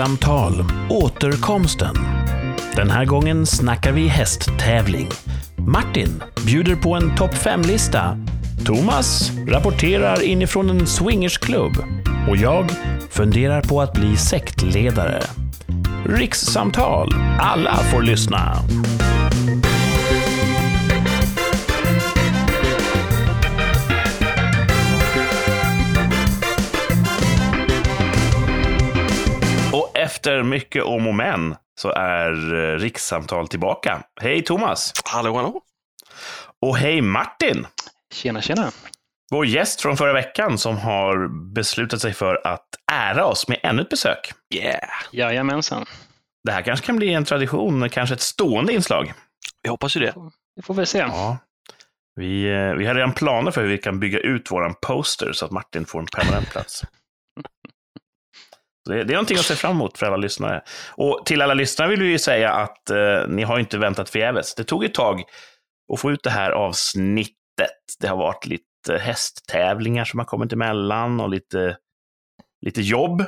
Rikssamtal Återkomsten. Den här gången snackar vi hästtävling. Martin bjuder på en topp 5-lista. Thomas rapporterar inifrån en swingersklubb. Och jag funderar på att bli sektledare. Rikssamtal. Alla får lyssna. Efter mycket om och men så är eh, Rikssamtal tillbaka. Hej Thomas! Hallå, hallå. Och hej Martin! Tjena, tjena. Vår gäst från förra veckan som har beslutat sig för att ära oss med ännu ett besök. Yeah. Jajamensan. Det här kanske kan bli en tradition, kanske ett stående inslag. Vi hoppas ju det. Vi får väl se. Ja. Vi, eh, vi har redan planer för hur vi kan bygga ut våran poster så att Martin får en permanent plats. Det, det är någonting att se fram emot för alla lyssnare. Och till alla lyssnare vill vi ju säga att eh, ni har inte väntat förgäves. Det tog ett tag att få ut det här avsnittet. Det har varit lite hästtävlingar som har kommit emellan och lite, lite jobb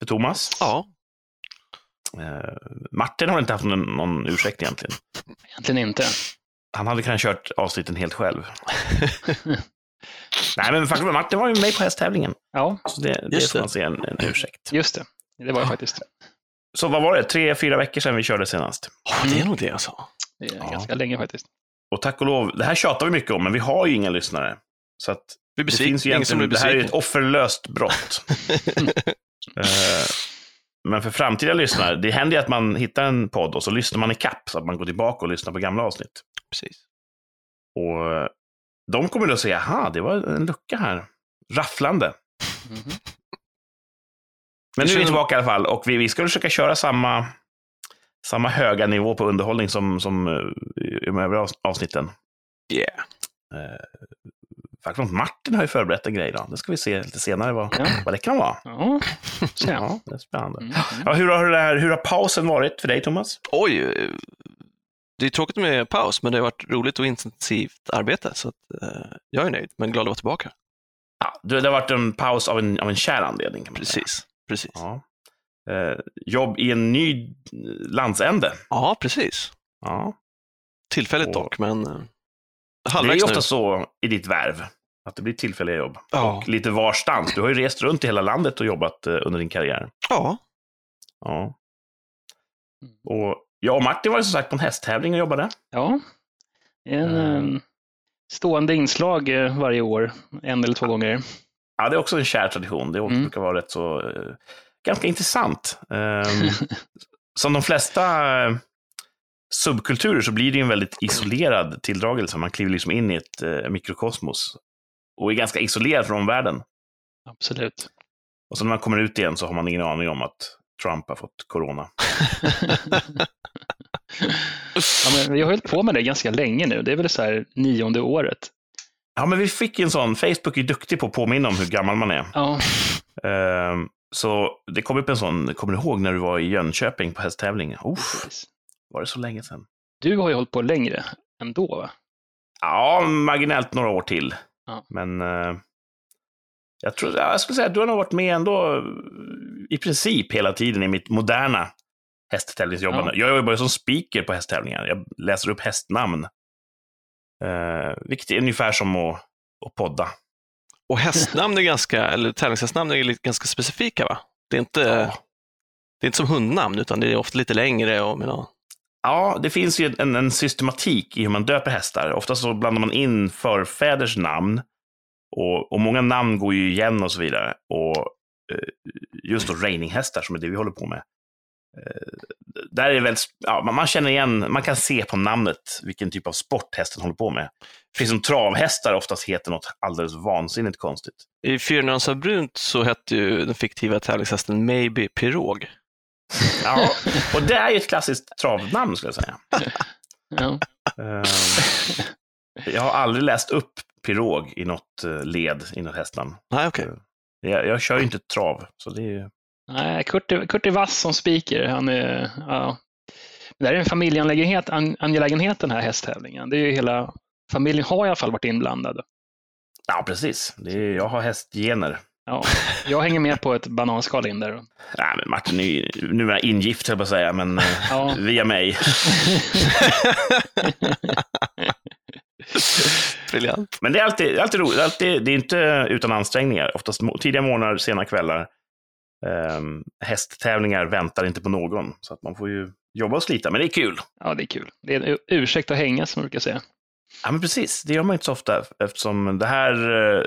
för Thomas. Ja, Eh, Martin har inte haft någon, någon ursäkt egentligen. Egentligen inte. Han hade kunnat kört avsnitten helt själv. Nej, men faktum är Martin var ju med på hästtävlingen. Ja, Så det, det får man se en, en ursäkt. just det. Det var det faktiskt. Så vad var det? Tre, fyra veckor sedan vi körde senast. Ja, det är nog det alltså. Det är Ja. ganska länge faktiskt. Och tack och lov, det här tjatar vi mycket om, men vi har ju inga lyssnare. Så att Vi det finns ju egentligen, det här är ju ett offerlöst brott. Eh, men för framtida lyssnare, det händer ju att man hittar en podd och så lyssnar man i kapp så att man går tillbaka och lyssnar på gamla avsnitt. Precis. Och eh, de kommer då säga, aha, det var en lucka här. Rafflande. Mhm. Men Det nu är vi tillbaka i alla fall och vi, vi ska försöka köra samma, samma höga nivå på underhållning som, som eh, i de övriga avs- avsnitten. Yeah. Eh, Martin har ju förberett en grej då. Det ska vi se lite senare vad, Ja. vad det kan vara. Ja. Ja, det är spännande. Mm. Ja, hur, har det här, hur har pausen varit för dig, Thomas? Oj, det är tråkigt med paus, men det har varit roligt och intensivt arbete. Så att, eh, jag är nöjd, men glad att vara tillbaka. Ja, det har varit en paus av en, av en kär anledning. Kan man säga. Precis. Precis. Ja. Eh, jobb i en ny landsände. Ja, precis. Ja. Tillfälligt Och- dock, men eh, Det är halvvägs ju nu. ofta så i ditt värv, att det blir tillfälliga jobb. Ja. Och lite varstans. Du har ju rest runt i hela landet och jobbat eh, under din karriär. Ja, Ja. Och jag och Martin var ju som sagt på en hästtävling och jobbade. Ja, en Mm. stående inslag eh, varje år, en eller två gånger. Ja, det är också en kär tradition. Det Mm. brukar vara rätt så, eh, ganska intressant. Ehm, som de flesta subkulturer så blir det en väldigt isolerad tilldragelse. Man kliver liksom in i ett mikrokosmos och är ganska isolerad från omvärlden. Absolut. Och så när man kommer ut igen så har man ingen aning om att Trump har fått corona. ja, men vi har hållit på med det ganska länge nu. Det är väl så här nionde året. Ja, men vi fick en sån, Facebook är duktig på att påminna om hur gammal man är. Ja, Ehm, så det kom upp en sån, kommer du ihåg när du var i Jönköping på hästtävling? Uff, var det så länge sedan? Du har ju hållit på längre ändå, va? Ja, marginellt några år till. Ja. Men eh, jag, tror, ja, jag skulle säga att du har nog varit med ändå eh, i princip hela tiden i mitt moderna hästtävlingsjobbande. Ja. Jag jobbar ju som speaker på hästtävlingar. Jag läser upp hästnamn. Eh, vilket är ungefär som att, att podda. och hästnamn är ganska, eller tävlingshästnamn är ganska specifika va? Det är inte, Ja. det är inte som hundnamn, utan det är ofta lite längre och med någon- Ja, det finns ju en, en systematik i hur man döper hästar. Ofta så blandar man in förfäders namn. Och, och många namn går ju igen och så vidare. Och eh, just då reininghästar som är det vi håller på med. Eh, där är det väldigt, ja, man- känner igen, man kan se på namnet vilken typ av sport hästen håller på med. Det finns som travhästar oftast heter något alldeles vansinnigt konstigt. I Fyrnönsar brunt så hette ju den fiktiva tävlingshästen Maybe Pirog. Ja, och det är ju ett klassiskt travnamn skulle jag säga. Ja. Eh, jag har aldrig läst upp pirog i något eh, led i något hästnamn. Nej, okej. Jag, jag kör ju inte trav, så det är ju... Nej, Kurt är, Kurt är vass som. Han är, ja. Det här är en familjeangelägenhet, an, angelägenhet den här hästtävlingen. Det är ju hela, familjen har i alla fall varit inblandad. Ja, precis. Det är, jag har hästgener. Ja, jag hänger med på ett bananskal in där. Nej, men Martin är ju numera ingift, höll jag på säga, men eh, Ja. via mig. Briljant. Men det är alltid, alltid roligt. Alltid, det är inte utan ansträngningar. Oftast tidiga morgnar, sena kvällar. Um, hästtävlingar väntar inte på någon. Så att man får ju jobba och slita, men det är kul. Ja, det är kul. Det är en ursäkt att hänga, som man brukar säga. Ja, men precis. Det gör man inte så ofta eftersom det här eh,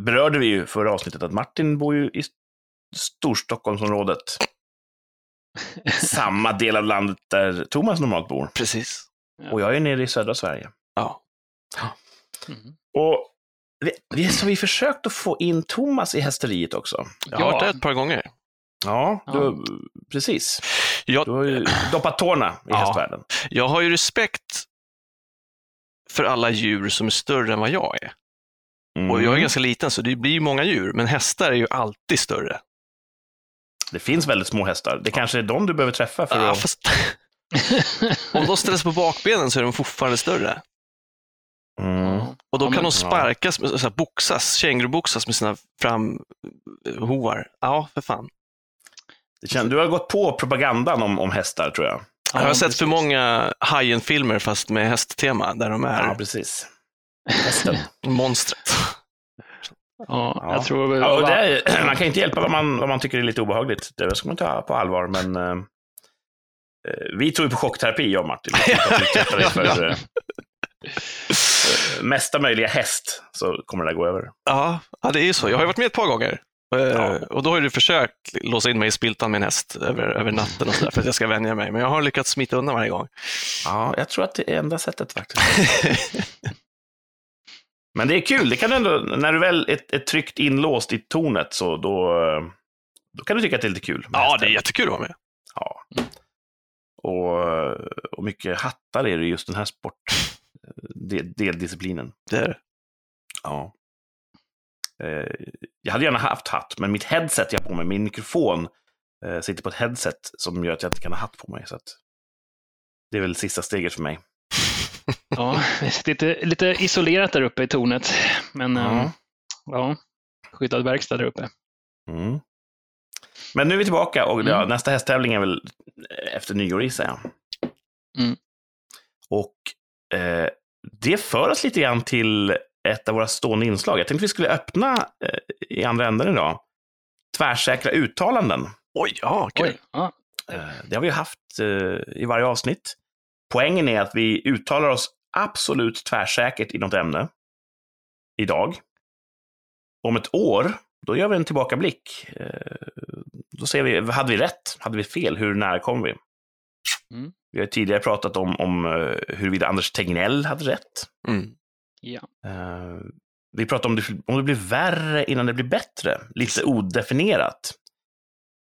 berörde vi ju förra avsnittet att Martin bor ju i Storstockholmsområdet. Samma del av landet där Thomas normalt bor. Precis. Och jag är nere i södra Sverige. Ja. Mm. Och vi, vi, så vi försökt att få in Thomas i hästeriet också. Jag har varit där ett par gånger. Ja, du, precis. Jag, Du har ju doppat tårna i Ja. hästvärlden. jag har ju respekt för alla djur som är större än vad jag är. Mm. Och jag är ganska liten så det blir ju många djur, men hästar är ju alltid större. Det finns väldigt små hästar. Det kanske är de du behöver träffa för Ja, att... fast... Om de ställs på bakbenen så är de fortfarande större. Mm. Och då Ja, kan men- de sparkas, så här, boxas, känguruboxas med sina framhovar. Ja, för fan. Det känns, du har gått på propagandan om, om hästar, tror jag. jag har sett precis. för många Hajen-filmer fast med hästtema, där de är Ja, precis. Hästen. monstret. Ja, Ja. jag tror väl... Ja, och är, man kan inte hjälpa vad man, vad man tycker är lite obehagligt. Det ska man ta på allvar, men eh, eh, vi tror ju på chockterapi, jag och Martin. För eh, eh, mesta möjliga häst, så kommer det där gå över. Ja, ja, det är ju så. Jag har ju varit med ett par gånger. Eh, Ja. Och då har du försökt låsa in mig i spiltan med en häst över, över natten och så där, för att jag ska vänja mig. Men jag har lyckats smita undan varje gång. Ja, jag tror att det är enda sättet faktiskt. Men det är kul, det kan ändå, när du väl är, är tryggt inlåst i tornet så då, eh, då kan du tycka att det är lite kul. ja, det hästen. är jättekul att vara med. Ja. Och, och mycket hattar är det just den här sport, del, deldisciplinen. Det är det. Ja. Eh, jag hade gärna haft hatt, men mitt headset jag har på mig, min mikrofon, eh, sitter på ett headset som gör att jag inte kan ha hatt på mig. Så att det är väl sista steget för mig. Ja, lite, lite isolerat där uppe i tornet. Men Ja. ja, ja skyddad verkstad där uppe. Mm. Men nu är vi tillbaka och ja, Mm. nästa hästtävling är väl efter nyår gissar jag. Mm. Och eh, det för oss lite grann till ett av våra stående inslag. Jag tänkte vi skulle öppna eh, i andra änden idag. Tvärsäkra uttalanden. Oj, ja, kul. Oj, ja. Eh, det har vi haft eh, i varje avsnitt. Poängen är att vi uttalar oss absolut tvärsäkert i något ämne idag. Om ett år, då gör vi en tillbakablick. Eh, Då ser vi, hade vi rätt? Hade vi fel? Hur nära kom vi? Mm. Vi har tidigare pratat om, om eh, huruvida Anders Tegnell hade rätt. Mm. ja. Eh, Vi pratade om det, om det blir värre innan det blir bättre. Lite odefinierat.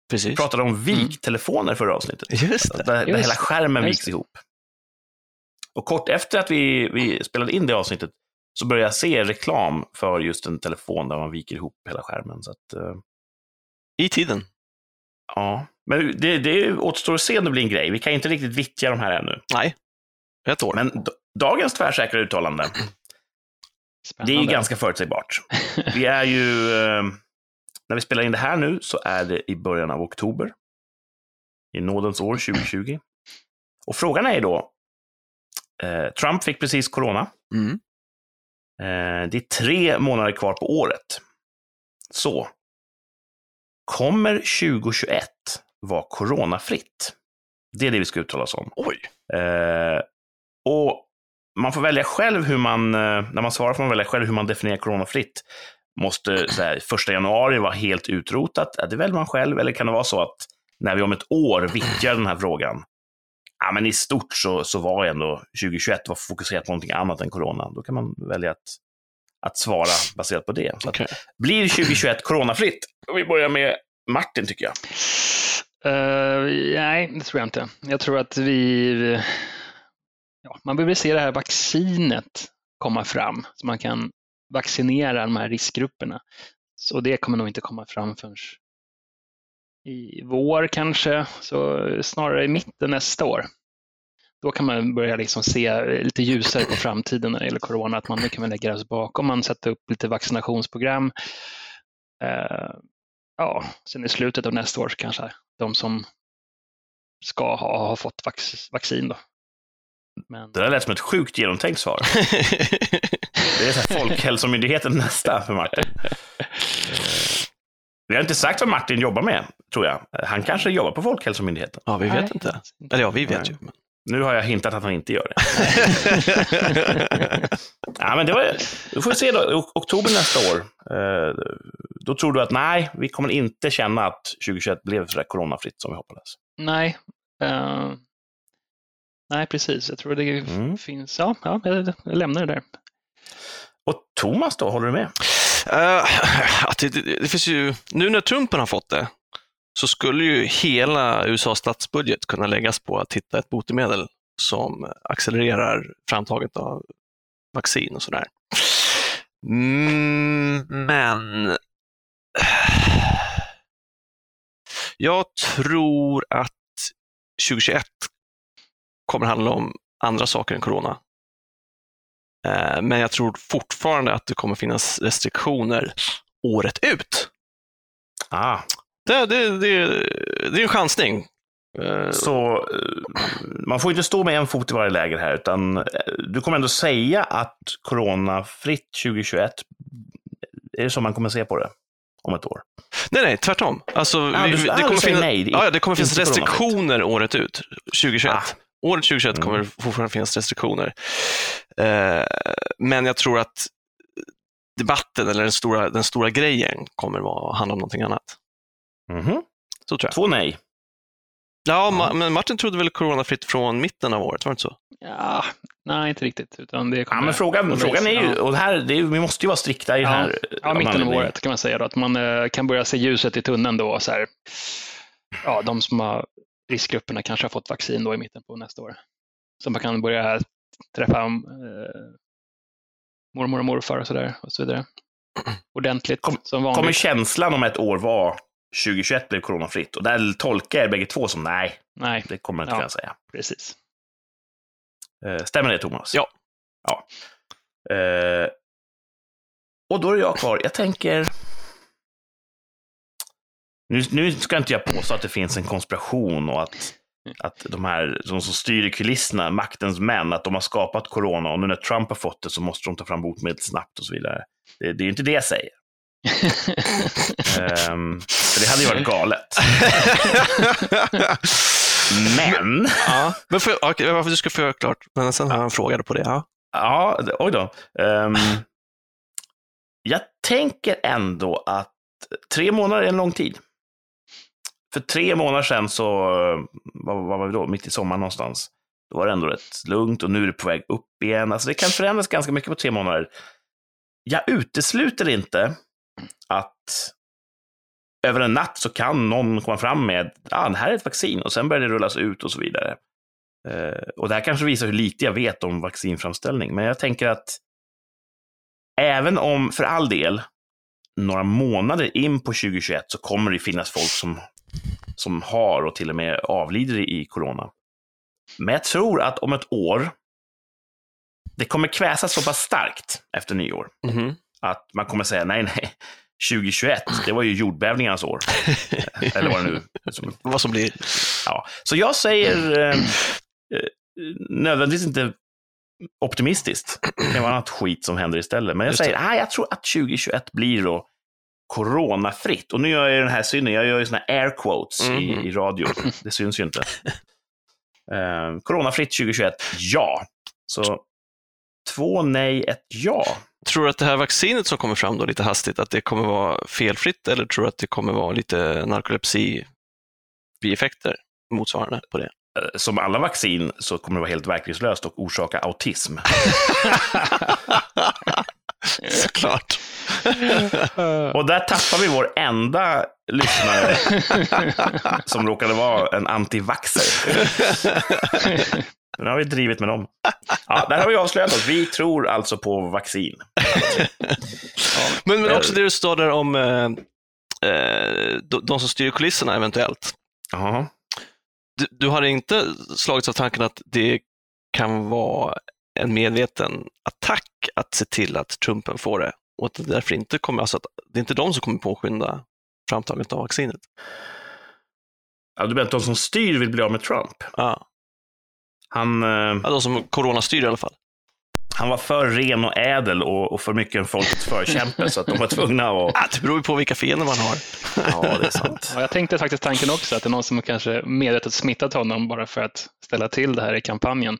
Vi Precis. pratade om viktelefoner förra avsnittet. Just det. Där, där Just hela skärmen Just viks ihop. Och kort efter att vi, vi spelade in det avsnittet så började jag se reklam för just en telefon där man viker ihop hela skärmen. Så att, eh, I tiden. Ja. Men det, det återstår att se om det blir en grej. Vi kan inte riktigt vittja de här ännu. Nej, ett år. Men dagens tvärsäkra uttalande, det är ju Spännande. ganska förutsägbart. Vi är ju, eh, när vi spelar in det här nu så är det i början av oktober. I nådens år 2020. Och frågan är då, eh, Trump fick precis corona. Mm. Eh, det är tre månader kvar på året. Så, kommer 2021 vara coronafritt? Det är det vi ska uttala oss om. Oj. Eh, och man får välja själv hur man, eh, när man svarar får man välja själv hur man definierar coronafritt. Måste så här, första januari vara helt utrotat? Det väljer man själv. Eller kan det vara så att när vi om ett år vittjar den här frågan, ja, men i stort så, så var ändå 2021 var fokuserat på någonting annat än corona. Då kan man välja att, att svara baserat på det. Så att, blir 2021 coronafritt? Och vi börjar med Martin, tycker jag. Uh, nej, det tror jag inte. Jag tror att vi... Ja, man behöver se det här vaccinet komma fram, så man kan vaccinera de här riskgrupperna. Så det kommer nog inte komma fram förrän i vår kanske, så snarare i mitten nästa år. Då kan man börja liksom se lite ljusare på framtiden när det gäller corona, att man nu kan lägga det bakom, man sätter upp lite vaccinationsprogram eh, ja, sen i slutet av nästa år kanske de som ska ha, ha fått vax, vaccin då. Men, Det där lät som ett sjukt genomtänkt svar. Det är så här Folkhälsomyndigheten nästa för Martin. Vi har inte sagt vad Martin jobbar med, tror jag. Han kanske jobbar på Folkhälsomyndigheten. ja, vi vet Nej, inte. Eller ja, vi vet Nej. ju. Men... Nu har jag hintat att han inte gör det. Ja, men det var, då får vi se då, oktober nästa år. Eh, då tror du att nej, vi kommer inte känna att 2021 blev så där coronafritt som vi hoppades. Nej, eh, nej precis. Jag tror det Mm. finns, ja, ja jag, lämnar det där. Och Thomas då, håller du med? Att det, det, det finns ju, nu när Trumpen har fått det, så skulle ju hela USAs statsbudget kunna läggas på att hitta ett botemedel som accelererar framtaget av vaccin och sådär. Mm, men jag tror att 2021 kommer handla om andra saker än corona. Eh, men jag tror fortfarande att det kommer finnas restriktioner året ut. Ah, det, det, det, det är en chansning. Eh, så eh, man får inte stå med en fot i varje läger här, utan eh, du kommer ändå säga att coronafritt 2021, är det så man kommer se på det om ett år? Nej, nej, tvärtom. Alltså, Ah, du- ah, du säger nej, det ja, det kommer finnas restriktioner året ut, 2021. Ah. Året 2021 kommer Mm. det fortfarande finnas restriktioner. Eh, men jag tror att debatten, eller den stora, den stora grejen, kommer vara, handla om någonting annat. Mhm. Så tror jag. Två nej. Ja, Ma- men Martin trodde väl coronafritt från mitten av året, var det inte så? Ja, nej, inte riktigt. Utan det Ja, men frågan, frågan är ju, Ja. och det här, det är, vi måste ju vara strikta i Ja. den här. Ja, mitten av året kan man säga då, att man eh, kan börja se ljuset i tunneln då. Så här, ja, de som har riskgrupperna kanske har fått vaccin då i mitten på nästa år. Så man kan börja träffa eh, mormor och morfar och så där och så vidare. Ordentligt Kom- som vanligt. Kommer känslan om ett år vara 2021 blev coronafritt? Och där tolkar jag bägge två som nej, Nej, det kommer jag inte Ja. kunna säga. precis. Eh, Stämmer det Thomas? Ja. ja. Eh, och då är jag kvar. Jag tänker... Nu, nu ska inte jag påstå att det finns en konspiration och att, att de här de som styr i kulisserna, maktens män, att de har skapat corona och nu när Trump har fått det så måste de ta fram botemedel snabbt och så vidare. Det, det är ju inte det jag säger. Ehm, för det hade ju varit galet. Men, ja, men för, okay, varför du ska få göra klart, men sen har jag en fråga på det. Ja. ja, oj då. Ehm, jag tänker ändå att tre månader är en lång tid. För tre månader sedan så, vad, vad var vi då, mitt i sommaren någonstans, då var det ändå rätt lugnt och nu är det på väg upp igen. Alltså det kan förändras ganska mycket på tre månader. Jag utesluter inte att över en natt så kan någon komma fram med, att ah, det här är ett vaccin och sen börjar det rullas ut och så vidare. Eh, och det här kanske visar hur lite jag vet om vaccinframställning, men jag tänker att även om, för all del, några månader in på 2021 så kommer det finnas folk som, som har och till och med avlider i corona. Men jag tror att om ett år, det kommer kväsas så pass starkt efter nyår Mhm att man kommer säga nej, nej, 2021, det var ju jordbävningarnas år. Eller vad det nu som Vad som blir. Ja, så jag säger eh, eh, nödvändigtvis inte optimistiskt. Det kan vara annat skit som händer istället. Men jag Just säger, ah, jag tror att 2021 blir då coronafritt. Och nu gör jag den här synden, jag gör ju såna air quotes Mhm. i, i radio. Det syns ju inte. Eh, coronafritt 2021, ja. Så två nej, ett ja. Tror du att det här vaccinet som kommer fram då lite hastigt, att det kommer vara felfritt eller tror du att det kommer vara lite narkolepsi-bieffekter motsvarande på det? Eh, Som alla vaccin så kommer det vara helt verkningslöst och orsaka autism. Såklart. Och där tappar vi vår enda lyssnare som råkade vara en antivaxer. Nu har vi drivit med dem. Ja, där har vi avslöjat oss. Vi tror alltså på vaccin. Men, men också det du står där om eh, eh, de, som styr kulisserna eventuellt. Jaha. Du, du har inte slagits av tanken att det kan vara en medveten attack att se till att Trumpen får det och att det därför inte kommer, alltså att det är inte de som kommer påskynda framtagandet av vaccinet. Ja, du menar att de som styr vill bli av med Trump? Ja, Han, eh, ja de som coronastyr i alla fall. han var för ren och ädel och, och för mycket en folkets förkämpe, så att de var tvungna att... Det beror ju på vilka fiender man har. Ja, det är sant. Ja, jag tänkte faktiskt tanken också att det är någon som kanske medvetet smittat honom bara för att ställa till det här i kampanjen.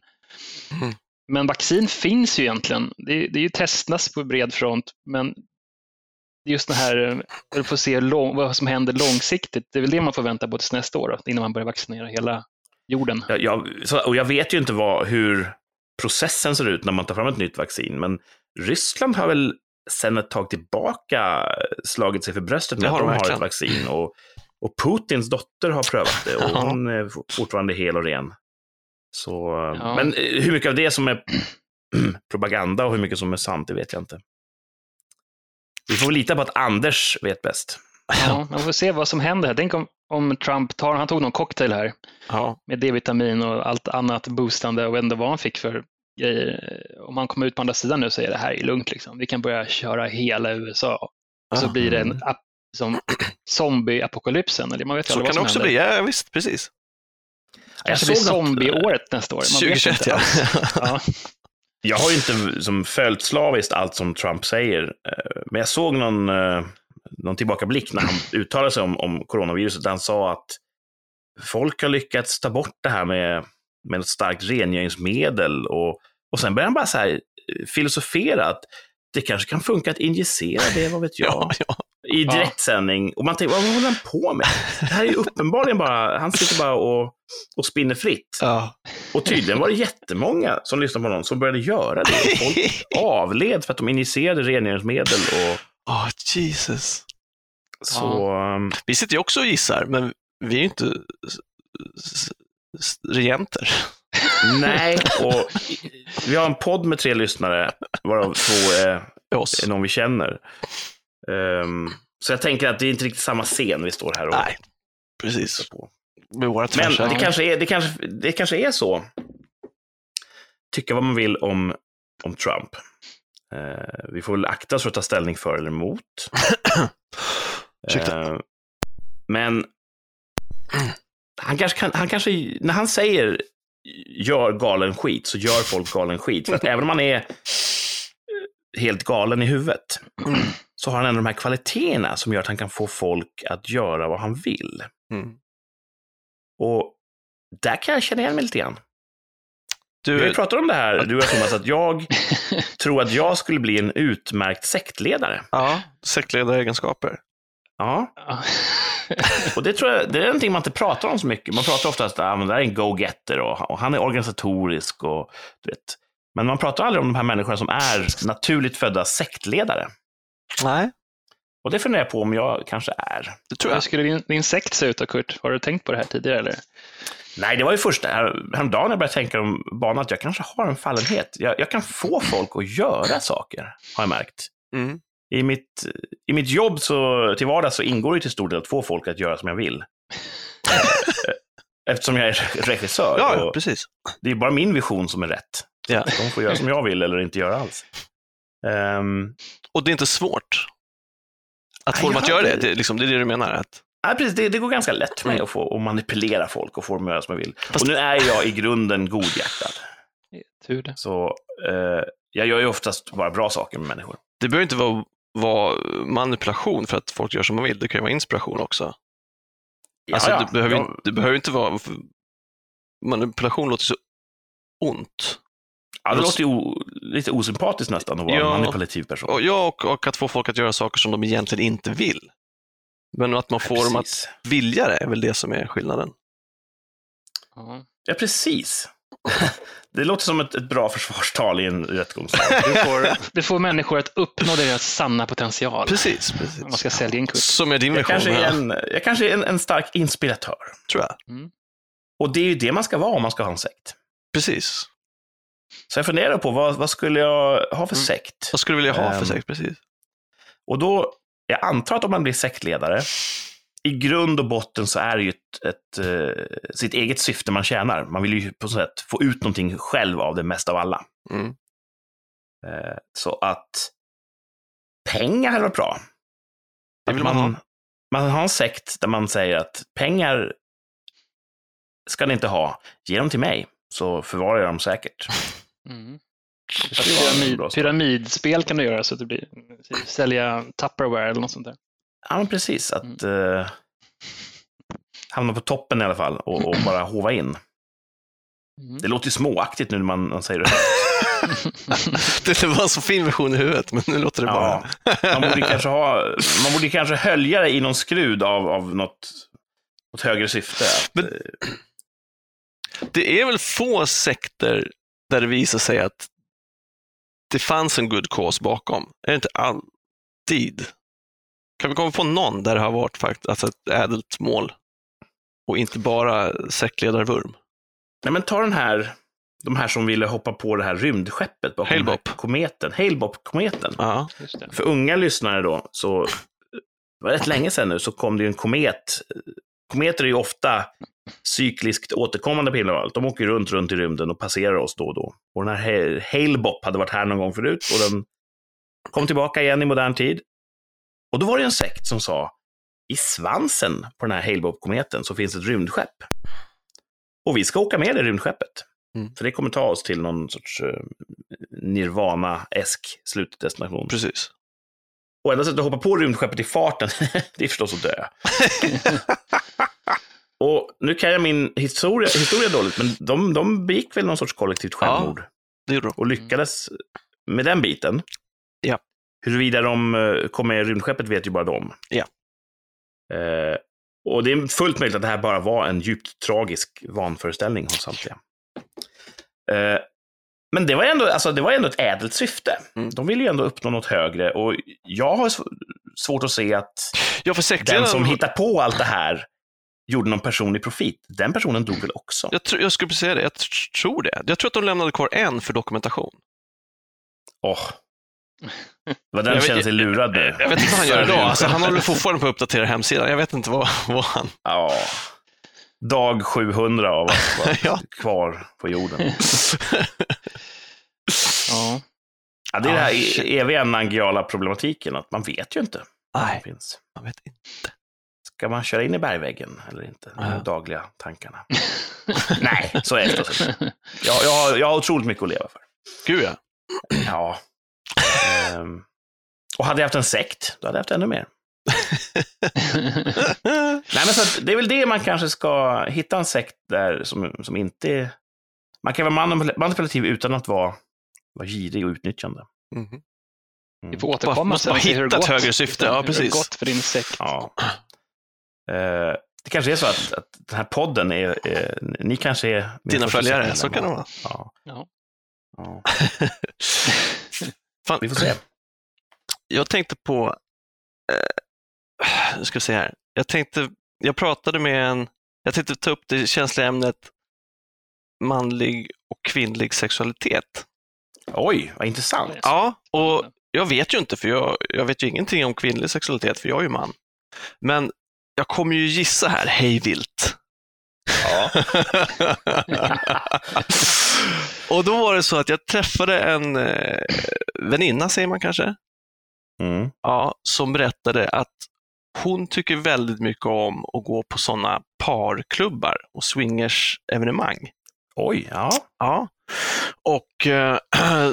Mm. Men vaccin finns ju egentligen. Det, är- det är ju testas på bred front, men just det här, vi får se lång, vad som händer långsiktigt. Det är väl det man får vänta på tills nästa år, då, innan man börjar vaccinera hela jorden. Jag, jag, och jag vet ju inte vad, hur processen ser ut när man tar fram ett nytt vaccin, men Ryssland har väl sedan ett tag tillbaka slagit sig för bröstet med har att de har ett vaccin. Och, och Putins dotter har prövat det och hon är for- fortfarande hel och ren. Så, Ja. Men eh, hur mycket av det som är propaganda och hur mycket som är sant, det vet jag inte. Vi får väl lita på att Anders vet bäst. Ja, man får se vad som händer. här. Tänk om, om Trump tar, han tog någon cocktail här Ja, med D-vitamin och allt annat boostande och vet inte vad han fick för grejer. Om han kommer ut på andra sidan nu och säger det här är lugnt, liksom. vi kan börja köra hela USA. Och så Ah. blir det en som zombie-apokalypsen. Eller man vet så kan vad det också händer. bli. Ja, visst, precis. Kanske blir zombie-året nästa år. Man vet 2021, inte ja. ja. Jag har ju inte som följt slaviskt allt som Trump säger, eh, men jag såg någon, eh, någon tillbakablick när han uttalade sig om, om coronaviruset, där han sa att folk har lyckats ta bort det här med, med ett starkt rengöringsmedel och, och sen börjar han bara så här eh, filosofera att det kanske kan funka att injicera det, vad vet jag, Ja, ja. i direktsändning. Och man tänker, vad håller han på med? Det här är ju uppenbarligen bara, han sitter bara och, och spinner fritt. ja. Och tydligen var det jättemånga som lyssnade på någon som började göra det. Och Folk avled för att de injicerade rengöringsmedel och Oh, Jesus. Så... um, Vi sitter ju också och gissar, men vi är ju inte regenter. nej, och vi har en podd med tre lyssnare, varav två är, är någon vi känner. Um, så jag tänker att det är inte riktigt samma scen vi står här och Nej, precis. på. Med våra Men det kanske, är, det, kanske, det kanske är så. Tycka vad man vill om, om Trump. Eh, vi får väl akta oss för att ta ställning för eller emot. Ursäkta. Eh, men han kanske, kan, han kanske, när han säger gör galen skit, så gör folk galen skit. För att även om man är eh, helt galen i huvudet, Mm. så har han ändå de här kvaliteterna som gör att han kan få folk att göra vad han vill. Mm. Och där kan jag känna igen mig lite grann. Vi Du, ju pratat om det här, du och jag Thomas, att jag tror att jag skulle bli en utmärkt sektledare. ja, sektledaregenskaper. Ja, och det tror jag, det är någonting man inte pratar om så mycket. Man pratar ofta om att ah, men det är en go-getter och, och han är organisatorisk och du vet. Men man pratar aldrig om de här människorna som är naturligt födda sektledare. Nej, Och det funderar jag på om jag kanske är. det tror jag. Hur skulle din, din sekt se ut då, Kurt? Har du tänkt på det här tidigare? Eller? Nej, det var ju först här, häromdagen jag började tänka om banan att jag kanske har en fallenhet. Jag, jag kan få folk att göra saker, har jag märkt. Mm. I mitt, I mitt jobb så, till vardags så ingår det till stor del att få folk att göra som jag vill. Eftersom jag är regissör. Ja, ja, och precis. det är bara min vision som är rätt. Ja. De får göra som jag vill eller inte göra alls. Ehm, Och det är inte svårt att få dem att göra det. det, är liksom, det är det du menar? Att, nej, precis, det, det går ganska lätt för mig Mm. att, få, att manipulera folk och få dem att göra som jag vill. Fast- Och nu är jag i grunden godhjärtad. Tur det. Så eh, jag gör ju oftast bara bra saker med människor. det behöver inte vara, vara manipulation för att folk gör som de vill. Det kan ju vara inspiration också. Alltså, Ja, ja. Det, behöver, Ja, det behöver inte vara... Manipulation låter så ont. ja, det låter ju lite osympatiskt nästan att vara Ja. en manipulativ person. Och, ja, och, och att få folk att göra saker som de egentligen inte vill. Men att man får dem att vilja det är väl det som är skillnaden. Ja. Ja, precis. Det låter som ett, ett bra försvarstal i en rättegångssal. Du, får, du får människor att uppnå deras sanna potential. Precis, precis. Man ska sälja in Kurt. Som är din Jag vision, kanske är ja, en, jag kanske är en, en stark inspiratör. tror jag. Och det är ju det man ska vara om man ska ha en sekt. Precis. Så jag funderar på vad, vad skulle jag ha för Mm. sekt? Vad skulle du vilja ha för Ehm, sekt? Precis. Och då, jag antar att om man blir sektledare, i grund och botten så är det ju ett, ett, eh, sitt eget syfte man tjänar. Man vill ju på så sätt få ut någonting själv av det mest av alla. Mm. Eh, så att pengar hade varit bra. Det vill man man, ha. man har en sekt där man säger att pengar ska ni inte ha. Ge dem till mig, så förvarar jag dem säkert. Mm. Pyramid, pyramidspel kan du göra så att det blir sälja Tupperware eller något sånt där. Ja, men precis. Att eh, hamna på toppen i alla fall och, och bara hova in. Mm. Det låter ju småaktigt nu när man, man säger det. Det var en så fin version i huvudet, men nu låter det bara... Ja, man borde kanske ha, man borde kanske hölja det i någon skrud av, av något, något högre syfte. Att, Men- eh, Det är väl få sekter där det visar sig att det fanns en good cause bakom. Är det inte alltid? Kan vi komma på någon där det har varit faktiskt alltså ett ädelt mål och inte bara sektledarvurm? nej, men ta den här, de här som ville hoppa på det här rymdskeppet bakom här kometen. Halebop-kometen. Ja. För unga lyssnare då, så det var rätt länge sedan nu, så kom det ju en komet. Kometer är ju ofta cykliskt återkommande på himlen. De åker runt, runt i rymden och passerar oss då och då. Och den här Ha- Hale-Bopp hade varit här någon gång förut och den kom tillbaka igen i modern tid. Och då var det en sekt som sa, i svansen på den här Hale-Bopp-kometen så finns ett rymdskepp. Och vi ska åka med det rymdskeppet. Mm. För det kommer ta oss till någon sorts eh, nirvana-esk slutdestination. precis. Och enda sättet att hoppa på rymdskeppet i farten, det är förstås att dö. och nu kan jag min historia, historia dåligt, men de, de begick väl någon sorts kollektivt självmord Det gjorde de. och lyckades med den biten. Ja. Huruvida de eh, kom med i rymdskeppet vet ju bara de. Ja. Eh, och det är fullt möjligt att det här bara var en djupt tragisk vanföreställning hos samtliga. Eh, men det var, ändå, alltså, det var ändå ett ädelt syfte. Mm. De ville ju ändå uppnå något högre och jag har sv- svårt att se att Ja, den som hittar på allt det här gjorde någon personlig profit. Den personen dog väl också? jag, tror- jag skulle precis säga det, jag tr- tror det. Jag tror att de lämnade kvar en för dokumentation. Åh. Vad den känner sig lurad nu. Jag vet inte vad han gör idag. Alltså, han håller fortfarande på att uppdatera hemsidan. Jag vet inte vad, vad han... Ja. Dag 700 av att vara Ja. kvar på jorden. Ja. Ja, det är Ah, det här shit. eviga nangiala problematiken, att man vet ju inte vad Nej, finns. jag vet inte. Ska man köra in i bergväggen eller inte? De Ja. dagliga tankarna. Nej, så är det förstås jag, jag, har, jag har otroligt mycket att leva för. Gud ja. Ja. Ehm, och hade jag haft en sekt, då hade jag haft ännu mer. Nej, men så att det är väl det man kanske ska hitta en sekt där som, som inte är... Man kan vara manipul- manipulativ utan att vara, vara girig och utnyttjande. Mhm. Vi får återkomma Måste hitta ett gått. högre syfte. Ja, Hur det precis. gått för din sekt. Ja. Eh, det kanske är så att, att den här podden är... är ni kanske är... Dina följare, så kan det vara. Ja. Ja. ja. Fan, Vi får se. jag tänkte på, eh, ska se här. Jag tänkte, jag pratade med en, jag tänkte ta upp det känsliga ämnet manlig och kvinnlig sexualitet. Oj, vad intressant. Ja, och jag vet ju inte, för jag, jag vet ju ingenting om kvinnlig sexualitet, för jag är ju man. Men jag kommer ju gissa här hej vilt. Ja. och då var det så att jag träffade en eh, väninna, säger man kanske, Mm. ja, som berättade att hon tycker väldigt mycket om att gå på sådana parklubbar och swingers-evenemang. Oj, ja. Ja. Och eh,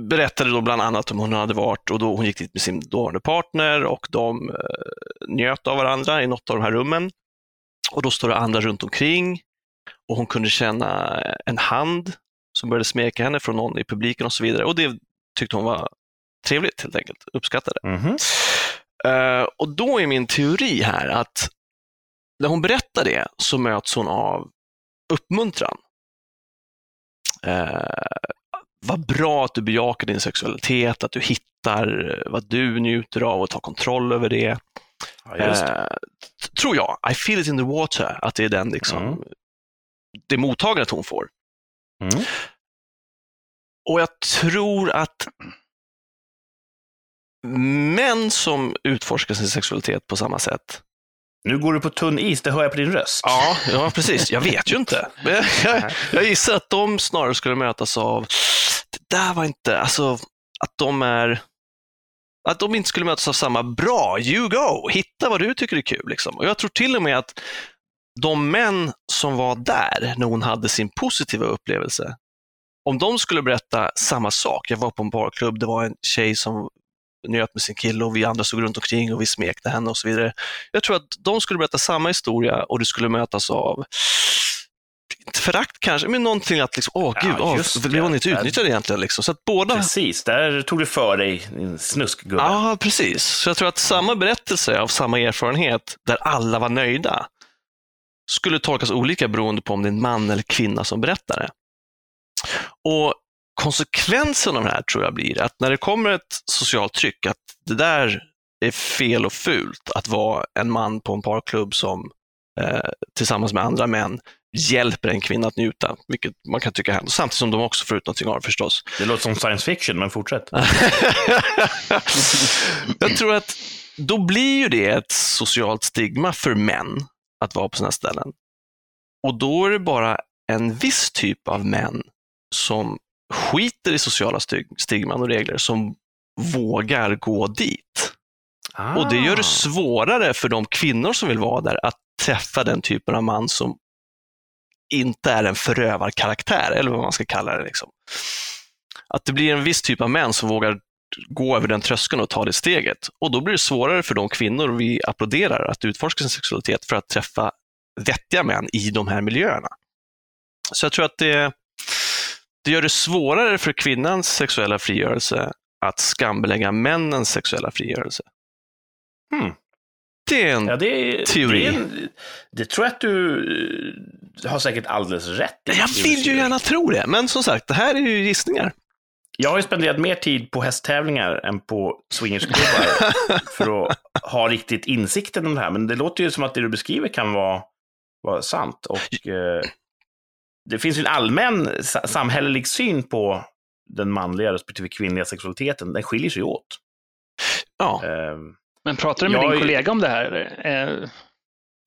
berättade då bland annat om hon hade varit och då hon gick dit med sin dåvarande partner och de eh, njöt av varandra i något av de här rummen. Och då står det andra runt omkring och hon kunde känna en hand som började smeka henne från någon i publiken och så vidare. Och det tyckte hon var trevligt helt enkelt, uppskattade. Mhm. Eh, och då är min teori här att när hon berättar det så möts hon av uppmuntran. Uh, vad bra att du bejakar din sexualitet, att du hittar vad du njuter av och tar kontroll över det. Ja, det. T- tror jag, I feel it in the water, att det är den liksom, Mm. det mottagandet hon får. Mm. Och jag tror att män som utforskar sin sexualitet på samma sätt Nu går du på tunn is, det hör jag på din röst. Ja, ja precis. Jag vet ju inte. Jag, jag, jag gissar att de snarare skulle mötas av, det där var inte, alltså att de är, att de inte skulle mötas av samma bra, you go, hitta vad du tycker är kul. Liksom. Och jag tror till och med att de män som var där när hon hade sin positiva upplevelse, om de skulle berätta samma sak, jag var på en barklubb, det var en tjej som njöt med sin kille och vi andra stod runt omkring och vi smekte henne och så vidare. Jag tror att de skulle berätta samma historia och du skulle mötas av förakt kanske, men någonting att liksom, åh gud, Ja, åh, blev hon inte utnyttjad egentligen? Liksom. Så att båda, Precis, där tog du för dig, din snuskgubbe. ja precis. Så jag tror att samma berättelse av samma erfarenhet där alla var nöjda skulle tolkas olika beroende på om det är en man eller kvinna som berättar det. Och konsekvensen av det här tror jag blir att när det kommer ett socialt tryck, att det där är fel och fult att vara en man på en parklubb som tillsammans med andra män hjälper en kvinna att njuta, vilket man kan tycka händer, samtidigt som de också får ut någonting av det förstås. Det låter som science fiction, men fortsätt. jag tror att då blir ju det ett socialt stigma för män att vara på sådana ställen. Och då är det bara en viss typ av män som skiter i sociala stig- stigman och regler som vågar gå dit. Och det gör det svårare för de kvinnor som vill vara där att träffa den typen av man som inte är en förövarkaraktär, eller vad man ska kalla det. Liksom. Att det blir en viss typ av män som vågar gå över den tröskeln och ta det steget. Och då blir det svårare för de kvinnor vi applåderar att utforska sin sexualitet för att träffa vettiga män i de här miljöerna. Så jag tror att det, det gör det svårare för kvinnans sexuella frigörelse att skambelägga männens sexuella frigörelse. Hmm. Det är en Ja, det, Teori. Det, en, det tror jag att du eh, har säkert alldeles rätt i. Jag vill ju gärna tro det, men som sagt, det här är ju gissningar. Jag har ju spenderat mer tid på hästtävlingar än på swingersklubbar för att ha riktigt insikten om det här. Men det låter ju som att det du beskriver kan vara, vara sant. Och eh, det finns ju en allmän sa- samhällelig syn på den manliga respektive kvinnliga sexualiteten. Den skiljer sig åt. Ja, Eh, Men pratar du med Jag din kollega om det här? Eh,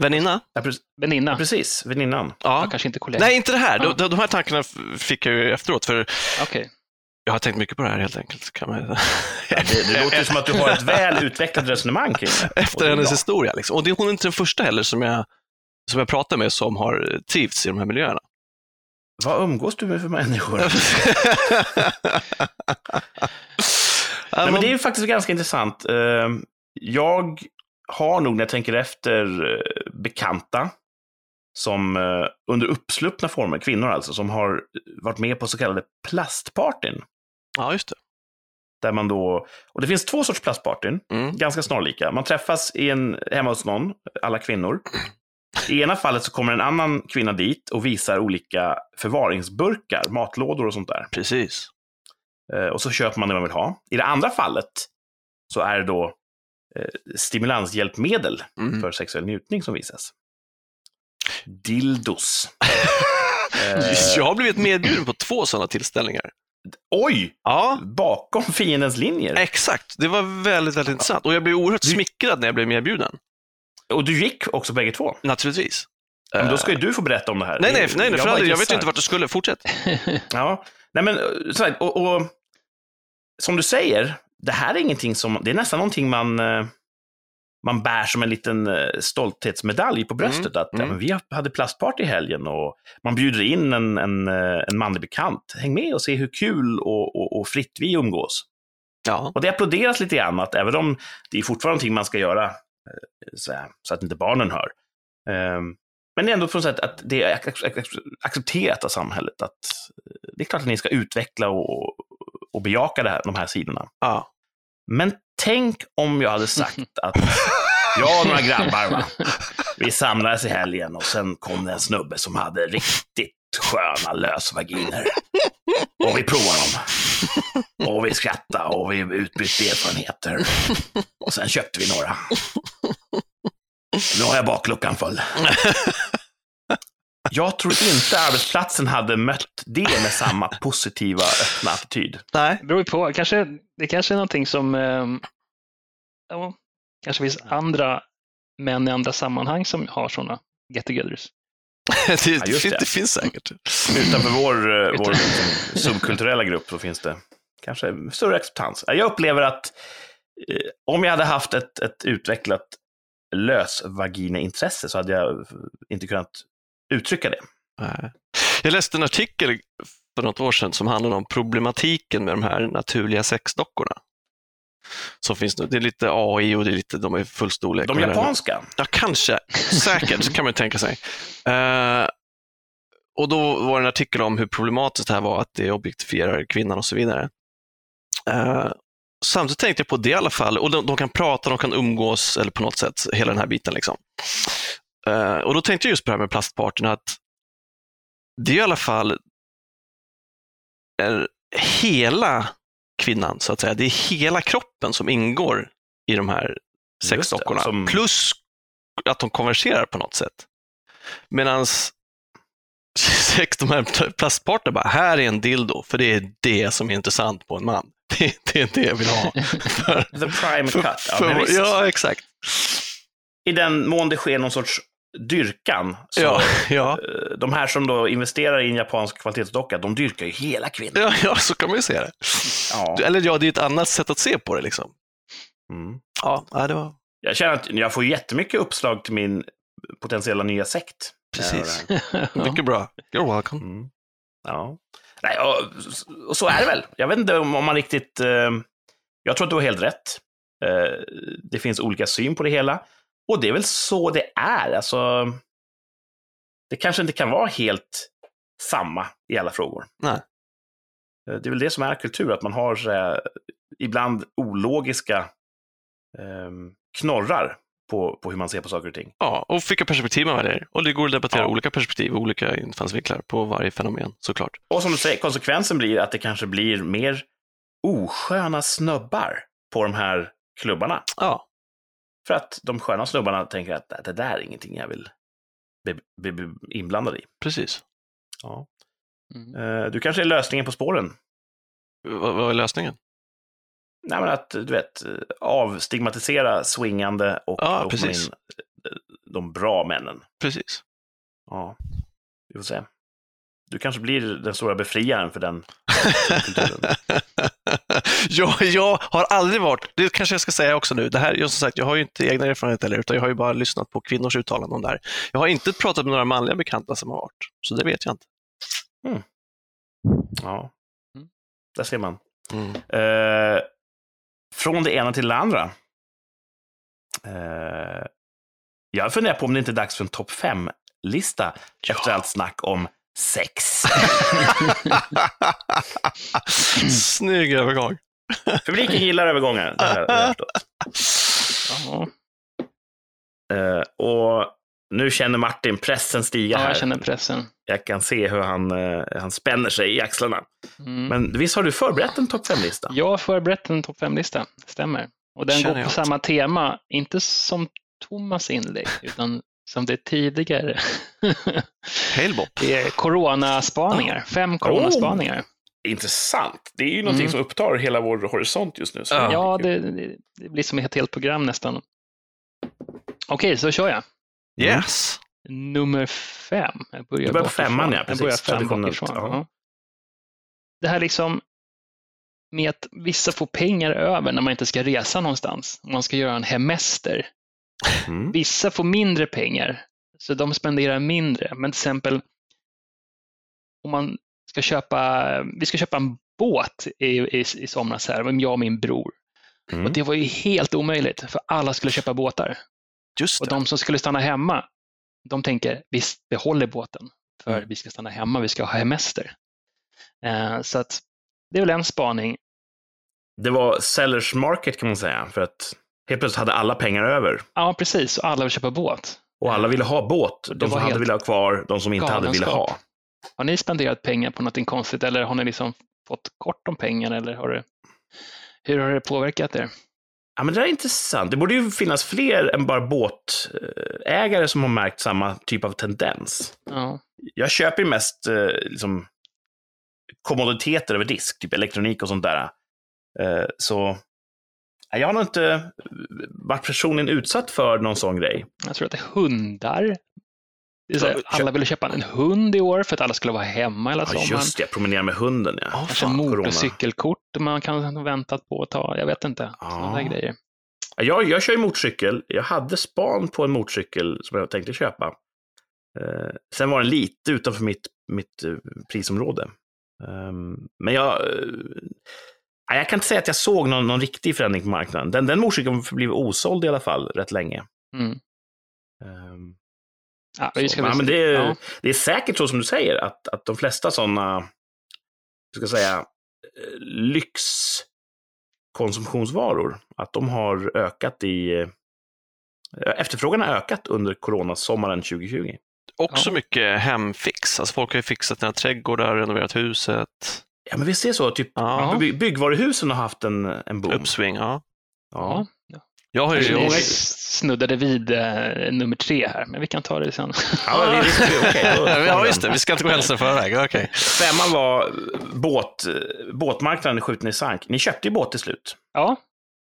väninna? ja, pre- väninna? precis, väninnan. Ja, Ja. kanske inte kollega. Nej, inte det här. Ja. De, de här tankarna fick jag ju efteråt, för Okej. jag har tänkt mycket på det här helt enkelt. Kan man... Ja, det, det låter ju som att du har ett väl utvecklat resonemang kring det. Efter hennes bra. historia. Liksom. Och det, hon är inte den första heller som jag, som jag pratar med som har trivts i de här miljöerna. Vad umgås du med för människor? ja, Nej, men men- det är ju faktiskt ganska intressant. Jag har nog, när jag tänker efter, eh, bekanta som eh, under uppsluppna former, kvinnor alltså, som har varit med på så kallade plastpartyn. ja, just det. Där man då, och det finns två sorts plastpartyn, Mm. ganska snarlika. Man träffas i en, hemma hos någon, alla kvinnor. I ena fallet så kommer en annan kvinna dit och visar olika förvaringsburkar, matlådor och sånt där. Precis. Eh, och så köper man det man vill ha. I det andra fallet så är det då stimulanshjälpmedel Mm. för sexuell njutning som visas. Dildos. Eh, Jag har blivit medbjuden på två sådana tillställningar. Oj! Ja, Bakom fiendens linjer. exakt. Det var väldigt, väldigt intressant. Och jag blev oerhört smickrad när jag blev medbjuden. Och du gick också bägge två. Naturligtvis. Men då ska ju Eh, du få berätta om det här. Nej, nej, nej, nej för aldrig. jag vet ju inte vart du skulle. Fortsätt. Ja, nej men eh, så här, och, och som du säger, det här är ingenting som, det är nästan någonting man, eh, man bär som en liten eh, stolthetsmedalj på bröstet. Att mm. Ja, men vi hade plastparty i helgen och man bjuder in en, en, eh, en manlig bekant. Häng med och se hur kul och, och, och fritt vi umgås. Ja, Och det applåderas lite grann, att även om det är fortfarande någonting man ska göra så, här, så att inte barnen hör. Ehm, Men det är ändå på något sätt att det är ac- ac- accepterat av samhället att det är klart att ni ska utveckla och, och bejaka det här, de här sidorna. ja. Men tänk om jag hade sagt att jag och några grabbar, va? vi samlades i helgen och sen kom det en snubbe som hade riktigt sköna lösvaginer. Och vi provade dem. Och vi skrattade och vi utbytte erfarenheter. Och sen köpte vi några. Nu har jag bakluckan full. Jag tror inte arbetsplatsen hade mött det med samma positiva, öppna attityd. Nej. Det beror på. Kanske, det kanske är någonting som... Eh, ja, kanske finns andra män i andra sammanhang som har sådana get-togethers. det, just det, det. det finns säkert. Utanför vår, eh, vår liksom, subkulturella grupp så finns det kanske större acceptans. Jag upplever att eh, om jag hade haft ett, ett utvecklat lösvagina-intresse så hade jag inte kunnat uttrycka det. Jag läste en artikel för något år sedan som handlade om problematiken med de här naturliga sexdockorna. Som finns nu. Det är lite AI och det är lite, de är full storlek. De japanska? Ja, kanske. Säkert, kan man tänka sig. Uh, och då var det en artikel om hur problematiskt det här var, att det objektifierar kvinnan och så vidare. Uh, samtidigt tänkte jag på det i alla fall, och de, de, kan prata, de kan umgås eller på något sätt, hela den här biten. Liksom. Uh, och då tänkte jag just på det här med plastpartyn, att det är i alla fall är hela kvinnan, så att säga. Det är hela kroppen som ingår i de här sexdockorna. Som... Plus att de konverserar på något sätt. Medan sex, de här plastparterna bara, här är en dildo, för det är det som är intressant på en man. Det, det är det jag vill ha. För, The prime för, cut. Ja, för, ja, exakt. I den mån det sker någon sorts dyrkan. Så ja, ja. Eh, de här som då investerar i en japansk kvalitetsdocka, de dyrkar ju hela kvinnan. Ja, ja så kan man ju se det. Ja. Eller ja, det är ett annat sätt att se på det. liksom. Mm. Ja, det var... Jag känner att jag får jättemycket uppslag till min potentiella nya sekt. Precis. Mycket bra. You're welcome. Mm. Ja. Nej, och, och, så är det väl. Jag vet inte om, om man riktigt... Eh, jag tror att du har helt rätt. Eh, det finns olika syn på det hela. Och det är väl så det är. Alltså, det kanske inte kan vara helt samma i alla frågor. Nej. Eh, det är väl det som är kultur, att man har eh, ibland ologiska eh, knorrar på, på hur man ser på saker och ting. Ja, och vilka perspektiv man väljer. Och det går att debattera ja. olika perspektiv och olika infallsvinklar på varje fenomen, såklart. Och som du säger, konsekvensen blir att det kanske blir mer osköna snubbar på de här klubbarna. Ja. För att de sköna snubbarna tänker att det där är ingenting jag vill bli, bli inblandad i. Precis. Ja. Mm. Eh, du kanske är lösningen på spåren? vad, vad är lösningen? Nej, men att du vet, avstigmatisera swingande och ja, precis. in eh, de bra männen. Precis. Ja, vi får se. Du kanske blir den stora befriaren för den kulturen. jag, jag har aldrig varit, det kanske jag ska säga också nu, det här, jag, som sagt, jag har ju inte egna erfarenheter heller, utan jag har ju bara lyssnat på kvinnors uttalanden om det här. Jag har inte pratat med några manliga bekanta som har varit, så det vet jag inte. Mm. Ja, mm. där ser man. Mm. Eh, från det ena till det andra. Eh, jag funderar på om det inte är dags för en topp fem-lista ja. efter allt snack om sex. Snygg övergång. Publiken gillar övergångar. Det här, det här uh, och nu känner Martin pressen stiga här. Ja, jag känner pressen. Jag kan se hur han, uh, han spänner sig i axlarna. Mm. Men visst har du förberett en topp fem-lista? Jag har förberett en topp fem-lista, stämmer. Och den känner går på samma tema, inte som Thomas inlägg, utan som det tidigare. Det är coronaspaningar, fem coronaspaningar. Oh, intressant. Det är ju någonting mm. som upptar hela vår horisont just nu. Ja, det, det, blir som ett helt program nästan. Okej, okay, så kör jag. Yes. Nummer fem. Jag börjar, du börjar på femman, ja. Precis. Jag börjar fem bakifrån. Ja. Det här liksom med att vissa får pengar över när man inte ska resa någonstans. Om man ska göra en hemester Mm. Vissa får mindre pengar, så de spenderar mindre. Men till exempel om man ska köpa, vi ska köpa en båt i, i, i somras, här, jag och min bror. Mm. Och Det var ju helt omöjligt, för alla skulle köpa båtar. Just och de som skulle stanna hemma, de tänker, vi behåller båten, för mm. vi ska stanna hemma, vi ska ha hemester. Eh, så att det är väl en spaning. Det var sellers market kan man säga, för att Helt plötsligt hade alla pengar över. Ja, precis. Och alla vill köpa båt. Och alla ville ha båt. De som hade ville ha kvar, de som inte hade ville ha. Har ni spenderat pengar på något konstigt eller har ni liksom fått kort om pengar eller har det, hur har det påverkat er? Ja, men det är intressant. Det borde ju finnas fler än bara båtägare som har märkt samma typ av tendens. Ja. Jag köper ju mest eh, liksom, kommoditeter över disk, typ elektronik och sånt där. Eh, så jag har nog inte varit personligen utsatt för någon sån grej. Jag tror att det är hundar. Det är så alla ville köpa en hund i år för att alla skulle vara hemma hela Ja, sommaren. just det. Promenera med hunden, ja. Ja, Kanske motorcykelkort man kan väntat på att ta. Jag vet inte. Ja. Sådana där grejer. Jag, jag kör ju motorcykel. Jag hade span på en motorcykel som jag tänkte köpa. Eh, sen var den lite utanför mitt, mitt eh, prisområde. Ehm, men jag, eh, jag kan inte säga att jag såg någon, någon riktig förändring på marknaden. Den, den motorcykeln har blivit osåld i alla fall rätt länge. Mm. Ehm, Ja, vi ska ja, men det, är, Ja. det är säkert så som du säger, att, att de flesta sådana, ska säga, eh, lyxkonsumtionsvaror, att de har ökat i... eh, Efterfrågan har ökat under coronasommaren 2020. Också Ja. mycket hemfix. Alltså folk har ju fixat sina trädgårdar, renoverat huset. Ja, men vi ser så. Typ, Ja. by- byggvaruhusen har haft en, en boom. Uppsving, ja. Ja. Ja. Jag har ju... Jag, snuddade vid eh, nummer tre här, men vi kan ta det sen. Ja, det, det, okej, då- ja, just det. Vi ska inte gå hälsa förväg. Okej. Femman var båt, båtmarknaden skjuten i sank. Ni köpte ju båt till slut. Ja,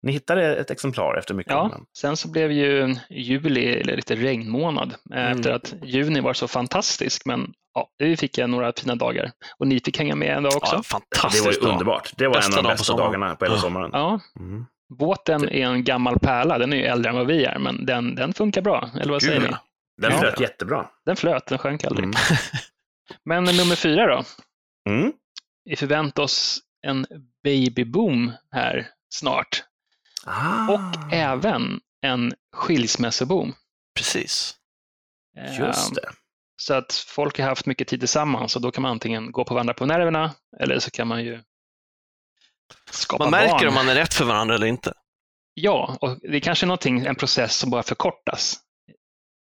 Ni hittade ett exemplar efter mycket ja. den. sen så blev ju juli lite regnmånad eh, Mm. efter att juni var så fantastisk. Men ja, vi fick några fina dagar och ni fick hänga med en dag också. Ja, Det fantastiskt var ju bra. underbart. Det var Bästa en av de bästa sommaren. dagarna på hela sommaren. Ja, Mm. båten är en gammal pärla. Den är ju äldre än vad vi är, men den, den funkar bra. Eller vad säger Gud, ni? ja. Den Ja. flöt jättebra. Den flöt, den sjönk aldrig. Mm. Men nummer fyra då? Mm. Vi förväntar oss en babyboom här snart. Ah, Och även en skilsmässoboom. Precis. Just Ehm, det. Så att folk har haft mycket tid tillsammans och då kan man antingen gå på varandra på nerverna eller så kan man ju skapa Man märker barn. om man är rätt för varandra eller inte. Ja, och det är kanske någonting, en process som bara förkortas.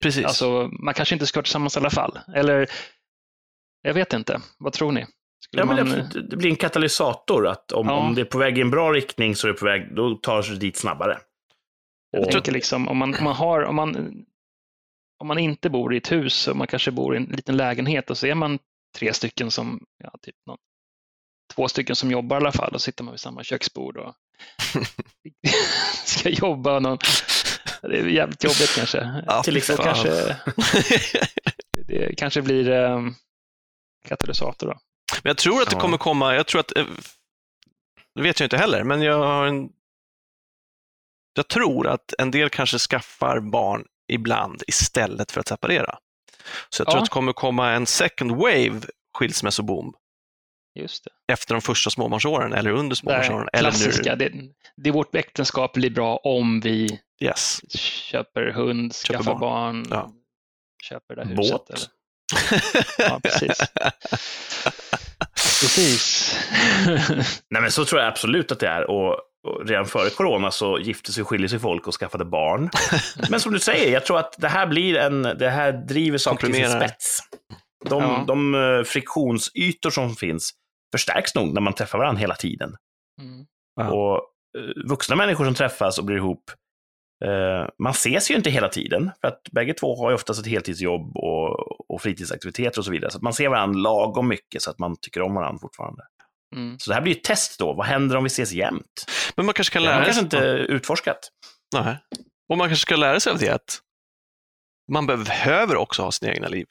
Precis. Alltså, man kanske inte ska vara tillsammans i alla fall. Eller, jag vet inte. Vad tror ni? Skulle Ja, men det, det blir en katalysator. Att om, Ja. om det är på väg i en bra riktning så är det på väg, då tar sig dit snabbare. jag Och, tänker liksom, om man, om man har, om man, om man inte bor i ett hus och man kanske bor i en liten lägenhet och så är man tre stycken som, ja, typ någon, två stycken som jobbar i alla fall och sitter man vid samma köksbord och ska jobba. Någon, det är jävligt jobbigt kanske. Ja, till exempel. Kanske, det kanske blir um, katalysator då. Men jag tror att det kommer komma, jag tror att, eh, det vet jag inte heller, men jag har en, jag tror att en del kanske skaffar barn ibland istället för att separera. Så jag tror Ja. att det kommer komma en second wave skilsmässoboom Just det. efter de första småbarnsåren eller under Det småbarnsåren. Eller klassiska, nu, det, det är vårt äktenskap blir bra om vi yes. köper hund, Köper skaffar barn. barn, Ja. köper det där huset. Båt. Eller. Ja, precis. Precis. Nej, men så tror jag absolut att det är. Och redan före corona så gifte sig och skiljer sig folk och skaffade barn. Men som du säger, jag tror att det här blir en, det här driver saker till sin spets. De, Ja. de eh, friktionsytor som finns förstärks nog när man träffar varandra hela tiden. Mm. Ja. Och eh, vuxna människor som träffas och blir ihop, eh, man ses ju inte hela tiden, för att bägge två har ju oftast ett heltidsjobb och, och fritidsaktiviteter och så vidare. Så att man ser varandra lagom mycket så att man tycker om varandra fortfarande. Mm. Så det här blir ett test då. Vad händer om vi ses jämt? Men man kanske kan lära man sig. kanske inte utforskat. Nej. Och man kanske ska lära sig av det att man behöver också ha sina egna liv.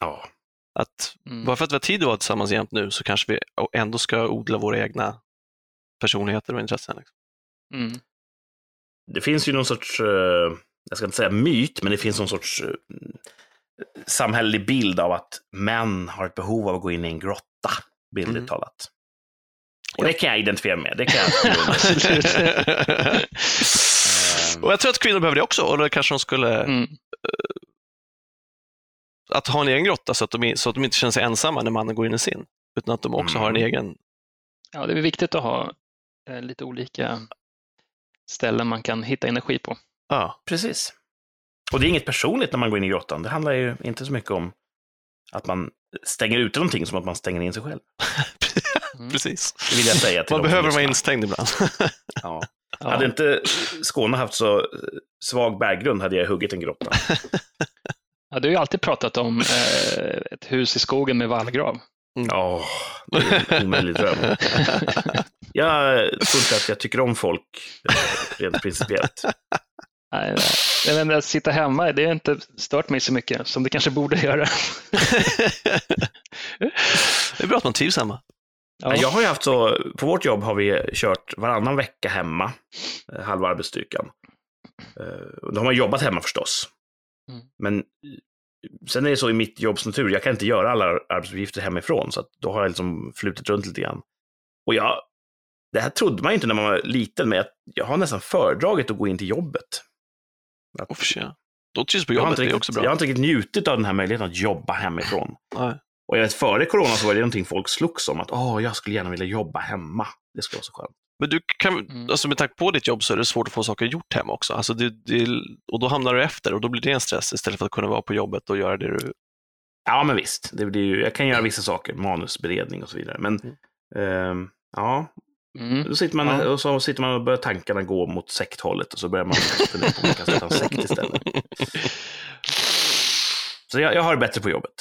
Ja. Att Mm. bara för att vi har tid att vara tillsammans jämt nu så kanske vi ändå ska odla våra egna personligheter och intressen. Liksom. Mm. Det finns ju någon sorts, eh, jag ska inte säga myt, men det finns någon sorts eh, samhällelig bild av att män har ett behov av att gå in i en grotta, bildligt Mm. talat. Och det kan jag identifiera med. Det kan jag och jag tror att kvinnor behöver det också. Och då kanske de skulle, Mm. att ha en egen grotta så att, de, så att de inte känner sig ensamma när mannen går in i sin. Utan att de också har en Mm. egen. Ja, det är viktigt att ha eh, lite olika ställen man kan hitta energi på. Ja, Precis. Och det är inget personligt när man går in i grottan. Det handlar ju inte så mycket om att man stänger ute någonting som att man stänger in sig själv. Mm. precis. Det vill jag säga till Man behöver vara instängd ibland. Ja. Ja. Hade inte Skåne haft så svag berggrund hade jag huggit en grotta. Ja, du har ju alltid pratat om eh, ett hus i skogen med vallgrav. Ja, det är en omöjlig dröm. Jag tror inte att jag tycker om folk eh, rent principiellt. Nej, nej. Inte, att sitta hemma, det har inte stört mig så mycket som det kanske borde göra. det är bra att man trivs hemma. Ja. Jag har ju haft så, på vårt jobb har vi kört varannan vecka hemma, eh, halva arbetsstyrkan. Eh, Då har man jobbat hemma förstås. Mm. Men sen är det så i mitt jobbs natur, jag kan inte göra alla arbetsuppgifter hemifrån, så att då har jag liksom flutit runt lite grann. Och jag, det här trodde man ju inte när man var liten, men jag, jag har nästan föredragit att gå in till jobbet. Att, Oh, sig. Då trivs på jag, har jobbet, inte det är också bra. jag har inte riktigt njutit av den här möjligheten att jobba hemifrån. Nej. Och jag vet, före corona så var det någonting folk slogs om, att Åh, jag skulle gärna vilja jobba hemma. Det skulle vara så skönt. Men du kan, Mm. alltså med tanke på ditt jobb så är det svårt att få saker gjort hemma också. Alltså det, det, och då hamnar du efter och då blir det en stress istället för att kunna vara på jobbet och göra det du... Ja, men visst. Det blir ju, jag kan göra vissa saker, manusberedning och så vidare. Men ehm, ja, Mm. då sitter man, Ja. och så sitter man och börjar tankarna gå mot sekthållet och så börjar man fundera på om man kan starta en sekt istället. Så jag, jag har det bättre på jobbet.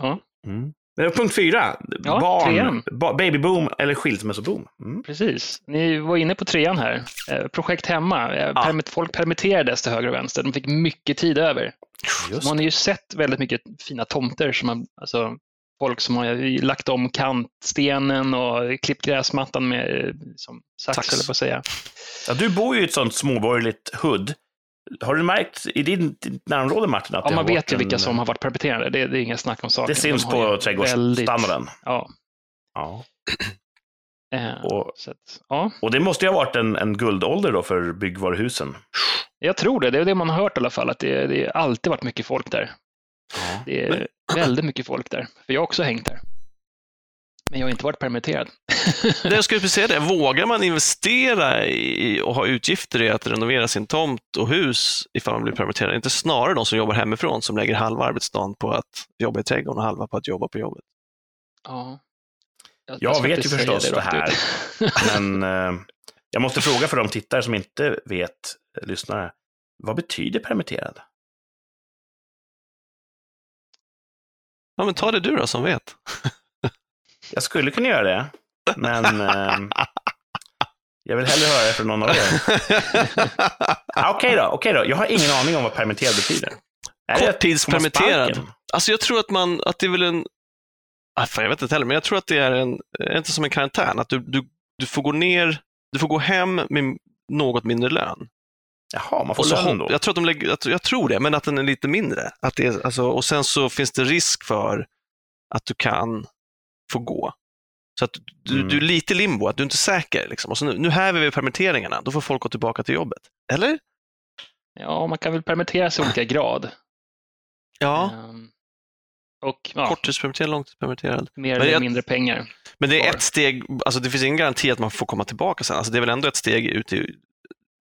Ja. Mm. Punkt fyra, Ja, barn, ba, babyboom eller skilsmässoboom. Mm. Precis. Ni var inne på trean här. Eh, projekt hemma. Eh, Ja. permit- Folk permitterades till höger och vänster. De fick mycket tid över. Just Man har ju sett väldigt mycket fina tomter. Som har, alltså, folk som har lagt om kantstenen och klippt gräsmattan med eh, som sax, eller på att säga. Ja, du bor ju i ett sånt småborgerligt hudd. Har du märkt i din, ditt närområde, Martin, att Ja, man vet ju en, vilka som har varit permitterade. Det, det är inga snack om saken. Det syns De på trädgårdsstandarden. Ja, Ja. eh, Och, att, ja, och det måste ju ha varit en, en guldålder då för byggvaruhusen. jag tror det. Det är det man har hört i alla fall. Att det, det alltid varit mycket folk där. Ja. Det är väldigt mycket folk där. För jag har också hängt där. Men jag har inte varit permitterad. Det jag skulle säga det, vågar man investera i och ha utgifter i att renovera sin tomt och hus ifall man blir permitterad? Inte snarare de som jobbar hemifrån som lägger halva arbetsdagen på att jobba i trädgården och halva på att jobba på jobbet. Ja. Jag ska vet inte ju förstås det rakt här. Men eh, jag måste fråga för de tittare som inte vet, eh, lyssnare, vad betyder permitterad? Ja, men ta det du då som vet. Jag skulle kunna göra det, men eh, jag vill hellre höra det från någon av er. Ah, Okej då, okej då. Jag har ingen aning om vad permitterad betyder. Korttidspermitterad. Alltså jag tror att man, att det är väl en, ah, fan, jag vet inte heller, men jag tror att det är en, inte som en karantän, att du, du, du får gå ner, du får gå hem med något mindre lön. Jaha, man får lön då? jag, tror att de lägger, jag, jag tror det, men att den är lite mindre. Att det är, alltså, och sen så finns det risk för att du kan få gå. Så att du, Mm. du är lite limbo, att du inte är säker. Liksom. Och så nu, nu häver vi permitteringarna, då får folk gå tillbaka till jobbet. Eller? Ja, man kan väl permitteras i olika grad. Ja, Ehm, Och ja, korttidspermitterad, långtidspermitterad. mer eller jag- mindre pengar. Men det är kvar. ett steg, alltså det finns ingen garanti att man får komma tillbaka sen. Alltså det är väl ändå ett steg ut i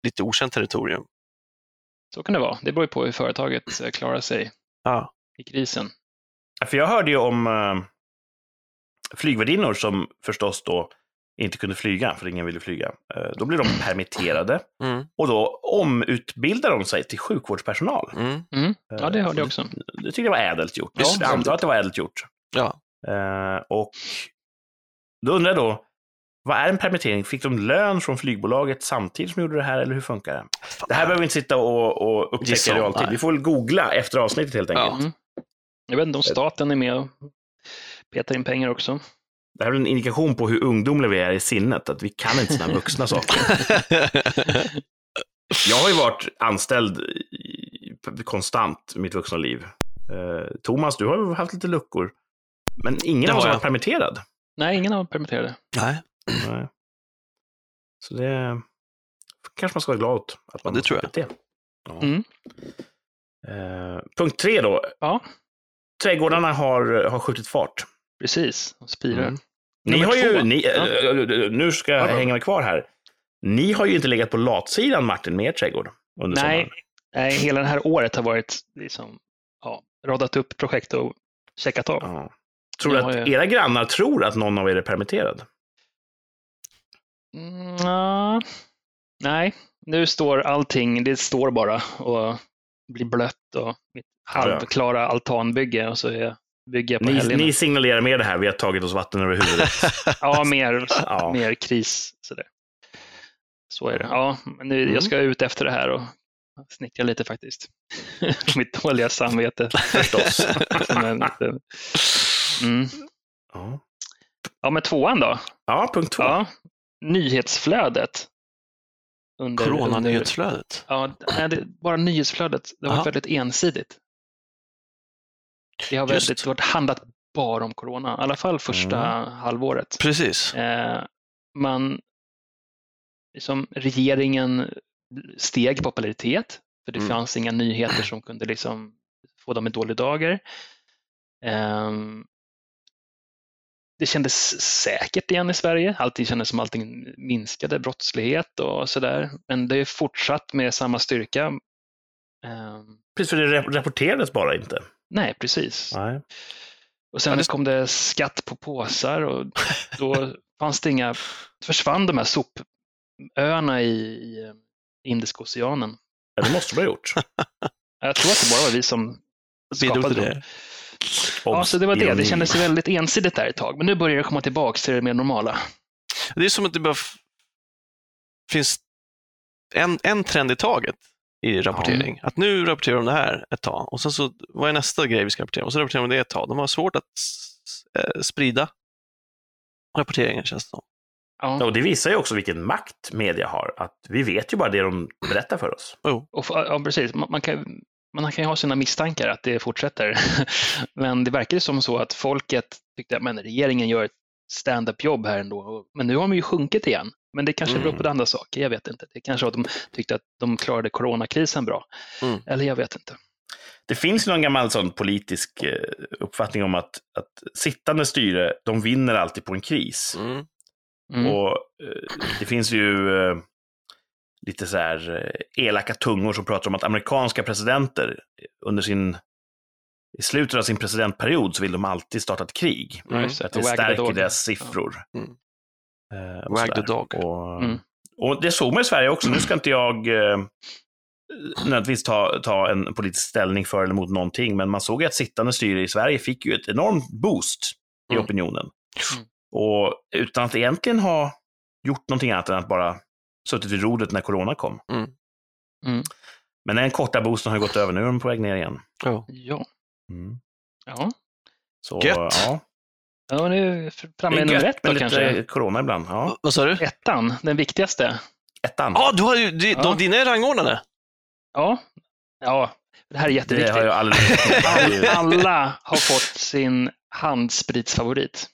lite okänt territorium. Så kan det vara. Det beror ju på hur företaget eh, klarar sig Ja. i krisen. För jag hörde ju om uh, flygvärdinnor som förstås då inte kunde flyga, för ingen ville flyga. Eh, då blev de permitterade Mm, och då omutbildade de sig till sjukvårdspersonal. mm, Mm. Ja, det hörde jag också. Det tyckte jag var ädelt gjort. Ja, jag antar att det var ädelt gjort. ja. Eh, och då undrar jag då, vad är en permittering? Fick de lön från flygbolaget samtidigt som de gjorde det här, eller hur funkar det? Det här behöver vi inte sitta och, och upptäcka i realtid. Vi får väl googla efter avsnittet helt enkelt. Ja. Mm. Jag vet inte om staten är med och petar in pengar också. Det här är en indikation på hur ungdomliga vi är i sinnet, att vi kan inte sådana vuxna saker. Jag har ju varit anställd i, konstant mitt vuxna liv. Eh, Thomas, du har ju haft lite luckor. Men ingen Det av oss har har varit permitterad. Nej, ingen av permitterade. Nej, Nej. Så det kanske man ska vara glad åt. Att man det har tror jag. Det. Ja. Mm. Eh, punkt tre då. Ja, Trädgårdarna har, har skjutit fart. Precis. De spirar. Mm. Ni har ju, ni, Ja. eh, eh, nu ska jag hänga mig kvar här. Ni har ju inte legat på latsidan, Martin, med er trädgård under Nej, sommaren. nej, hela det här året har varit liksom, ja, radat upp projekt och checkat av. Ja. Tror du Jag att ju- era grannar tror att någon av er är permitterad? Mm, ja. nej, nu står allting, det står bara och blir blött och mitt halvklara altanbygge och så är, bygger jag på Ni, helgerna. ni signalerar med det här, vi har tagit oss vatten över huvudet. Ja, mer, Ja. mer kris. Sådär. Så är det. Ja, men nu, Mm. jag ska ut efter det här och snickrar lite faktiskt. Mitt dåliga samvete. Förstås. Men, lite- mm. Ja. Ja, men tvåan då? ja, punkt två. Ja, nyhetsflödet. Under, under, Corona-nyhetsflödet. ja, nej, det, bara nyhetsflödet. Det varit Aha. väldigt ensidigt. Det har Just. väldigt varit handlat bara om corona, i alla fall första Mm. halvåret. Precis. Eh, man, liksom, regeringen steg i popularitet, för det Mm. fanns inga nyheter som kunde liksom få dem i dålig dager. Ehm, det kändes säkert igen i Sverige. Allting kändes som allting minskade, brottslighet och sådär. Men det är fortsatt med samma styrka. Ehm, Precis, för det rap- rapporterades bara inte. Nej, precis. Nej. Och sen Ja, det- kom det skatt på påsar och då fanns det inga, försvann de här sopöarna i, i eh, Indiska oceanen. Ja, det måste de ha gjort. Jag tror att det bara var vi som skapade dem. det. Ja, så det var det. Det kändes väldigt ensidigt där ett tag, men nu börjar det komma tillbaka till det mer normala. Det är som att det bara finns en, en trend i taget i rapportering. Att nu rapporterar de det här ett tag och sen så, vad är nästa grej vi ska rapportera om? Och så rapporterar de det ett tag. De har svårt att eh, sprida rapporteringen känns det som. Ja. Och det visar ju också vilken makt media har. Att vi vet ju bara det de berättar för oss. Jo, Och, ja, precis. Man, man, kan, man kan ju ha sina misstankar att det fortsätter. men det verkar som så att folket tyckte att men regeringen gör ett stand-up jobb här ändå. Men nu har de ju sjunkit igen. Men det kanske beror på Mm. andra saker, jag vet inte. Det kanske var att de tyckte att de klarade coronakrisen bra. Mm. Eller jag vet inte. Det finns ju någon gammal sån politisk eh, uppfattning om att, att sittande styre, de vinner alltid på en kris. mm. Mm. Och eh, det finns ju eh, lite så här elaka tungor som pratar om att amerikanska presidenter under sin i slutet av sin presidentperiod så vill de alltid starta ett krig. Mm. Så att det stärker deras siffror. Mm. Eh, Wag the dog. Och, Mm. och det såg man i Sverige också. Nu ska inte jag eh, nödvändigtvis ta, ta en politisk ställning för eller mot någonting, men man såg ju att sittande styre i Sverige fick ju ett enormt boost i Mm. opinionen. Mm. Och utan att egentligen ha gjort någonting annat än att bara suttit vid rodret när corona kom. Mm. Mm. Men den korta boosten har gått över, nu är de på väg ner igen. Jo. Ja. Mm. Ja. Så, Gött. Ja. Ja, nu är vi framme i nummer ett då med lite kanske. corona ibland. Ja. Vad sa du? Ettan, den viktigaste. Ettan. Ja, du har ju, de, Ja. dina är rangordnade. Ja, ja det här är det jätteviktigt. har jag aldrig... All, alla har fått sin handspritsfavorit.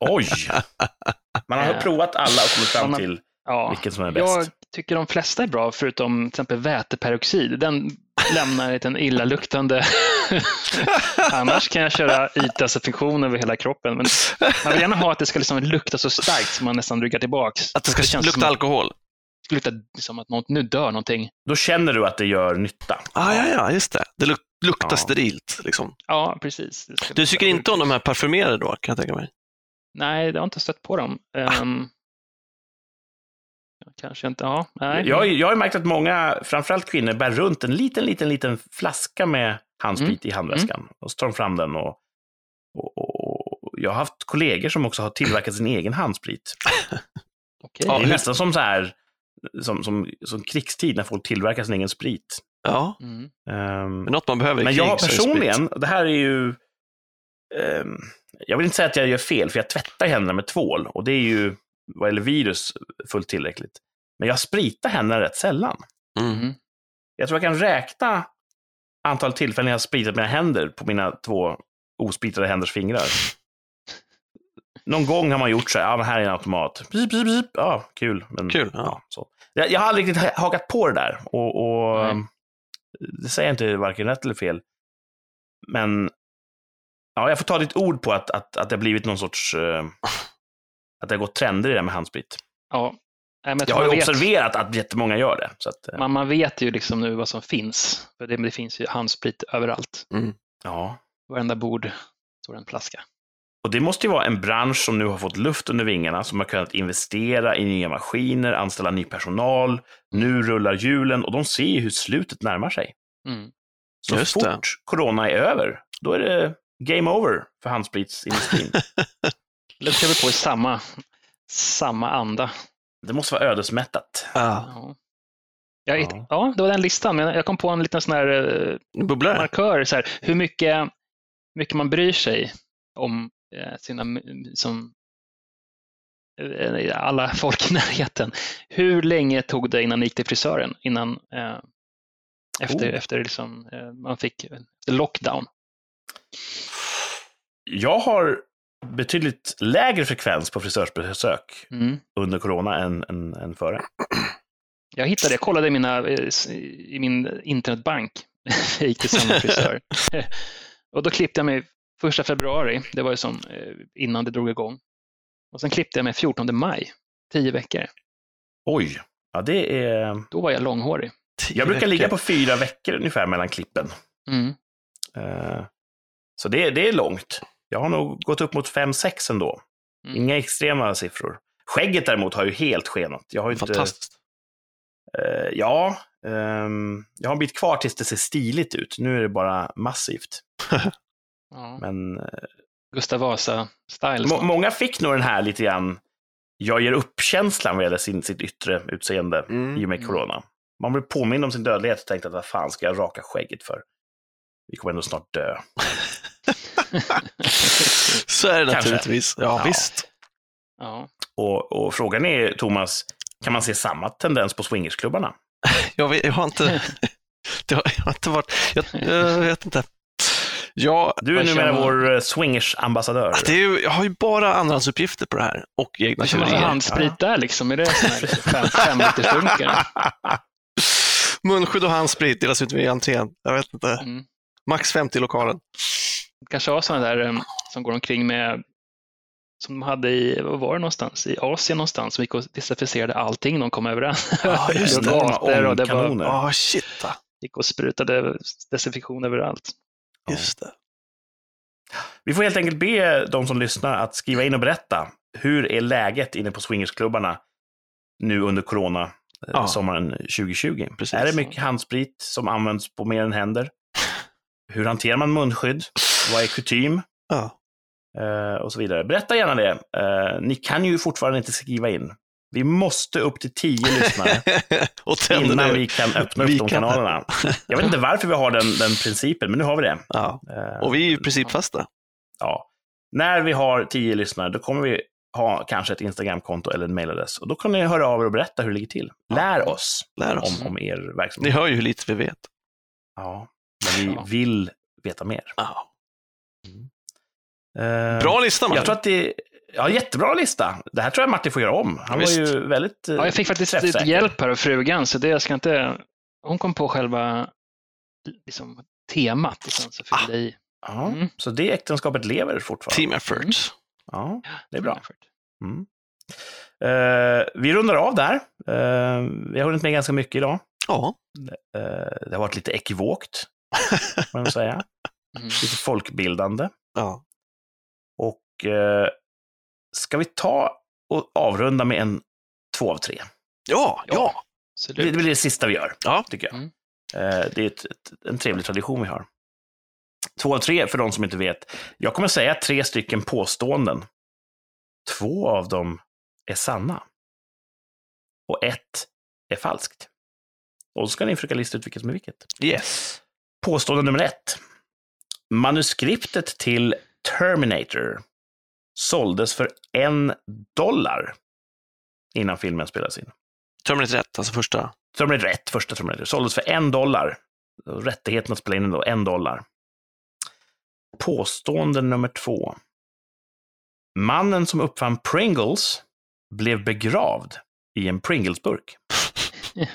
Oj! Man har provat alla och kommit fram till Ja, vilken som är bäst. jag tycker de flesta är bra, förutom till exempel väteperoxid. Den lämnar en illaluktande... Annars kan jag köra ytdesinfektion över hela kroppen. Men man vill gärna ha att det ska liksom lukta så starkt så man nästan ryggar tillbaks. Att det ska känns lukta som alkohol. Det luktar som att något, nu dör någonting. Då känner du att det gör nytta. Ah, ja, ja, just det. Det luk luktar Ja. sterilt. Liksom. Ja, precis. Det Du lukta tycker inte om de här parfymerade då, kan jag tänka mig? Nej, jag har inte stött på dem. Ehm, kanske inte. Ja, nej. Jag, jag har märkt att många, framförallt kvinnor, bär runt en liten, liten, liten flaska med handsprit i handväskan. Och så tar de fram den och, och, och, och jag har haft kollegor som också har tillverkat sin egen handsprit. Okej. Det är nästan som så här, som, som, som krigstid när folk tillverkar sin egen sprit. Ja, Mm. Ehm, men något man behöver i Men jag personligen, det här är ju... ehm, jag vill inte säga att jag gör fel, för jag tvättar händerna med tvål. Och det är ju, vad gäller virus, fullt tillräckligt. Men jag spritar händerna rätt sällan. Mm. Mm. Jag tror jag kan räkna antal tillfällen jag har spritat mina händer på mina två ospritade händers fingrar. Någon gång har man gjort så här, ja men här är en automat. Pip, pip, pip. Ja, kul. Men, Kul, ja. så. Jag, jag har aldrig riktigt ha- hakat på det där. Och, och Nej. det säger jag inte varken rätt eller fel. Men ja, jag får ta ditt ord på att, att, att det har blivit någon sorts... eh, att det har gått trender i det här med handsprit. Ja. Nej, men jag Jag har ju observerat att jättemånga gör det. Så att, eh, man, man vet ju liksom nu vad som finns. För det, det finns ju handsprit överallt. ja. Varenda bord står en flaska. Och det måste ju vara en bransch som nu har fått luft under vingarna, som har kunnat investera i nya maskiner, anställa ny personal. Nu rullar hjulen och de ser ju hur slutet närmar sig. Mm. Så Just fort det. corona är över, då är det game over för handspritsindustrin. Luktar vi på i samma, samma anda. det måste vara ödesmättat. Ja. Ja. Jag, Ja. ja. det var den listan, men jag kom på en liten sån här eh, markör, så här, hur mycket, mycket man bryr sig om eh, sina, som, eh, alla folk i närheten. Hur länge tog det innan ni gick till frisören? Innan, eh, efter Oh. efter liksom, eh, man fick lockdown? Jag har betydligt lägre frekvens på frisörsbesök Mm. under corona än, än, än före. Jag hittade, jag kollade i, mina, eh, i min internetbank. jag gick till samma frisör. och då klippte jag mig första februari, det var ju som eh, innan det drog igång. Och sen klippte jag mig 14 maj, tio veckor. Oj, ja det är... Då var jag långhårig. Jag brukar ligga på fyra veckor ungefär mellan klippen. Mm. Eh, Så det, det är långt. Jag har nog gått upp mot fem sex ändå. Mm. Inga extrema siffror. Skägget däremot har ju helt skenat. Jag har ju inte, Fantastiskt. eh, ja, ehm, jag har en bit kvar tills det ser stiligt ut. Nu är det bara massivt. Ja. Men eh, Gustav Vasa-style. må, många fick nog den här lite grann, jag ger upp-känslan vad gäller sin, sitt yttre utseende Mm. i och med Mm. corona. Man blev påmind om sin dödlighet och tänkte att vad fan ska jag raka skägget för? Vi kommer ändå snart dö. Så är det Kanske. naturligtvis. Ja, Ja. visst. ja. Och, och frågan är, Thomas, kan man se samma tendens på swingersklubbarna? Jag, vet, jag har inte... det har, jag har inte varit... Jag, jag vet inte. Jag, Du är numera vår eh, swingers-ambassadör. det är ju, jag har ju bara andrahandsuppgifter på det här och egna teorier. handsprit där liksom? Är det sån här fem, fem liters dunkar? Munskydd och handsprit delas ut vid entrén. Jag vet inte. Mm. Max 50 i lokalen. Kanske har sådana där em, som går omkring med som de hade i, vad var det någonstans? I Asien någonstans, som gick och desinficerade allting de kom överens. Ja, just det. Och gator och det bara Ångkanoner. Ja, shit. ah, gick och sprutade desinfektion överallt. Just det. Vi får helt enkelt be de som lyssnar att skriva in och berätta. Hur är läget inne på swingersklubbarna nu under corona, eh, Ja. sommaren 2020? Precis. Är det mycket handsprit som används på mer än händer? Hur hanterar man munskydd? Vad är kutym? Ja. Eh, och så vidare. Berätta gärna det. Eh, ni kan ju fortfarande inte skriva in. Vi måste upp till tio lyssnare innan nu. vi kan öppna upp Vi de kan- kanalerna. Jag vet inte varför vi har den, den principen, men nu har vi det. Ja. Eh, Och vi är ju principfasta. ja. När vi har tio lyssnare, då kommer vi ha kanske ett Instagramkonto eller en mailadress. Och då kan ni höra av er och berätta hur det ligger till. Lär oss, Lär oss. Om, om er Ni verksamhet. hör ju hur lite vi vet. Ja, men vi vill veta mer. Ja. Eh, Bra lista, man. Jag tror att det Ja, jättebra lista. Det här tror jag Martin får göra om. Han Visst. var ju väldigt eh, Ja, jag fick faktiskt lite hjälp här av frugan, så det jag ska inte... Hon kom på själva liksom, temat och sen så fyllde jag i. Ja, Mm. Så det äktenskapet lever fortfarande. Team effort. Mm. Ja, det är bra. Mm. Eh, vi rundar av där. Eh, vi har hunnit med ganska mycket idag. Ja. Eh, det har varit lite ekivokt, får man säga. Mm. Lite folkbildande. ja. Och eh, ska vi ta och avrunda med en två av tre? Ja, ja. Det, Absolut. det blir det sista vi gör, Ja. tycker jag. Mm. Eh, det är ett, ett, en trevlig tradition vi har. Två av tre, för de som inte vet. Jag kommer säga tre stycken påståenden. Två av dem är sanna. Och ett är falskt. Och så ska ni försöka lista ut vilket som är vilket. Yes. Påstående nummer ett. Manuskriptet till Terminator såldes för en dollar innan filmen spelades in. Terminator 1, alltså första. Terminator 1, första Terminator, såldes för en dollar. Rättigheten att spela in den då, en dollar. Påstående nummer två. Mannen som uppfann Pringles blev begravd i en Pringlesburk.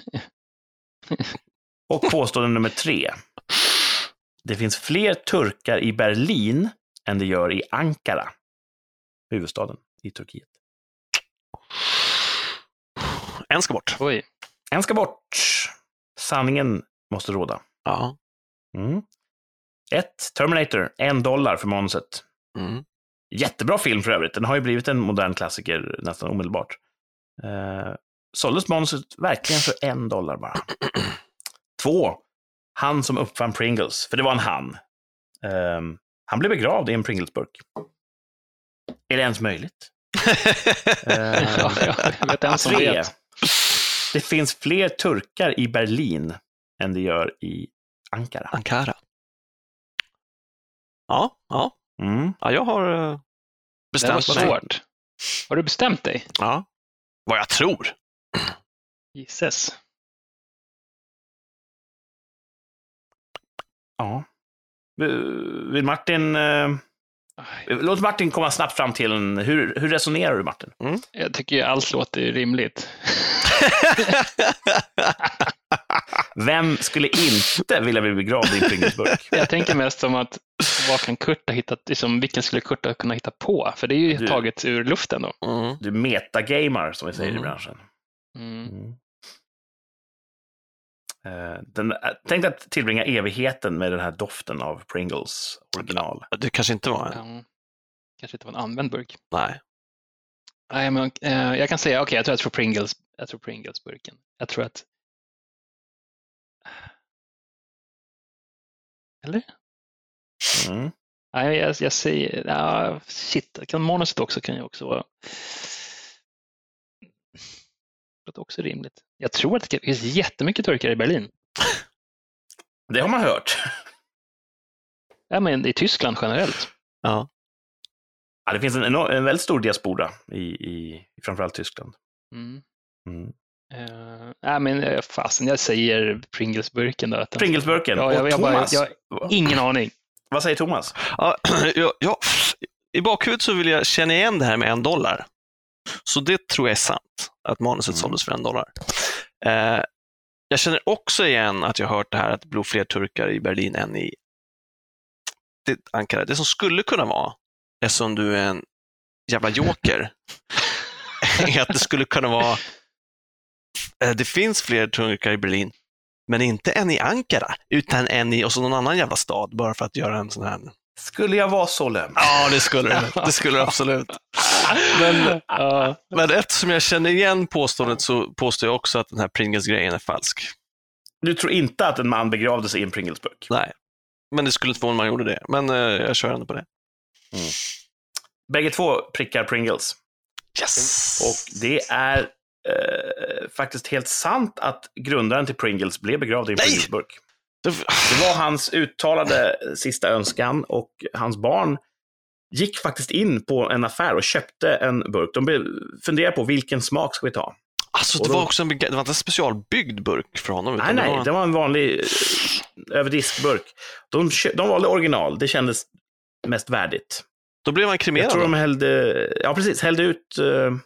Och påstående nummer tre. Det finns fler turkar i Berlin än det gör i Ankara, huvudstaden i Turkiet. En ska bort. Oj. En ska bort. Sanningen måste råda. Ja. Mm. Ett, Terminator, en dollar för manuset. Mm. Jättebra film för övrigt. Den har ju blivit en modern klassiker nästan omedelbart. Eh, såldes manuset verkligen för en dollar bara. Två, han som uppfann Pringles, för det var en han. Ehm, han blev begravd i en Pringlesburk. Är det ens möjligt? Eh, Ja, jag vet en som tre, vet. det finns fler turkar i Berlin än det gör i Ankara. Ankara. Ja, ja. Mm. ja jag har eh, Det var bestämt mig. svårt. Har du bestämt dig? Ja. Vad jag tror. Gisses. Ja. Vill Martin... Eh, låt Martin komma snabbt fram till en... Hur, hur resonerar du, Martin? Jag tycker ju allt låter rimligt. Vem skulle inte vilja bli begravd i en Pringlesburk? Jag tänker mest som att vad kan Kurt ha hittat, liksom, vilken skulle Kurt ha kunnat hitta på? För det är ju Du- taget ur luften då. mm. Du metagamar, som vi säger i Mm. branschen. Mm. Mm. Eh, Den, eh, tänk att tillbringa evigheten med den här doften av Pringles original. Det kanske inte var en. Ja. Kanske inte var en använd burk. Nej. Nej, men, eh, jag kan säga, okej, jag tror jag tror Pringles, jag tror Pringles-burken. Jag tror att... Eller? Mm. Nej, jag, jag säger, ja, shit, kan manuset också kan ju också vara... Det låter också rimligt. Jag tror att det finns jättemycket turkar i Berlin. Det har man hört. Ja, men i Tyskland generellt. Ja. Ja, det finns en, enorm, en väldigt stor diaspora i, i framförallt Tyskland. Mm. Mm. Uh, nej, men eh, fasen, jag säger Pringles-burken då. Att Pringlesburken. Ja, jag- och jag bara- Thomas, jag- Ingen aning. vad säger Thomas? Ja, ja, ja, I bakhuvudet så vill jag känna igen det här med en dollar. Så det tror jag är sant, att manuset Mm. såldes för en dollar. Eh, jag känner också igen att jag hört det här att det bor fler turkar i Berlin än i det, Ankara. Det som skulle kunna vara, eftersom du är en jävla joker, är att det skulle kunna vara eh, det finns fler turkar i Berlin, men inte en i Ankara, utan en i och så någon annan jävla stad, bara för att göra en sån här Skulle jag vara så löm? Ja, det skulle det. Det skulle det absolut. Men, Ja, men eftersom jag känner igen påståendet så påstår jag också att den här Pringles-grejen är falsk. Du tror inte att en man begravdes i en Pringlesburk? Nej, men det skulle inte vara om man gjorde det. Men eh, jag kör ändå på det. Bägge två prickar Pringles. Yes! Och det är eh, faktiskt helt sant att grundaren till Pringles blev begravd i en Nej! Pringlesburk. Det, Det var hans uttalade sista önskan och hans barn gick faktiskt in på en affär och köpte en burk. De funderade på vilken smak ska vi ta? alltså, det då- var också en, det var inte en specialbyggd burk för honom. Nej, utan nej, det var, det var en vanlig eh, överdiskburk. De, de valde original, det kändes mest värdigt. Då blev han Jag kremerad. tror då. de hällde, ja precis, hällde ut eh, ja,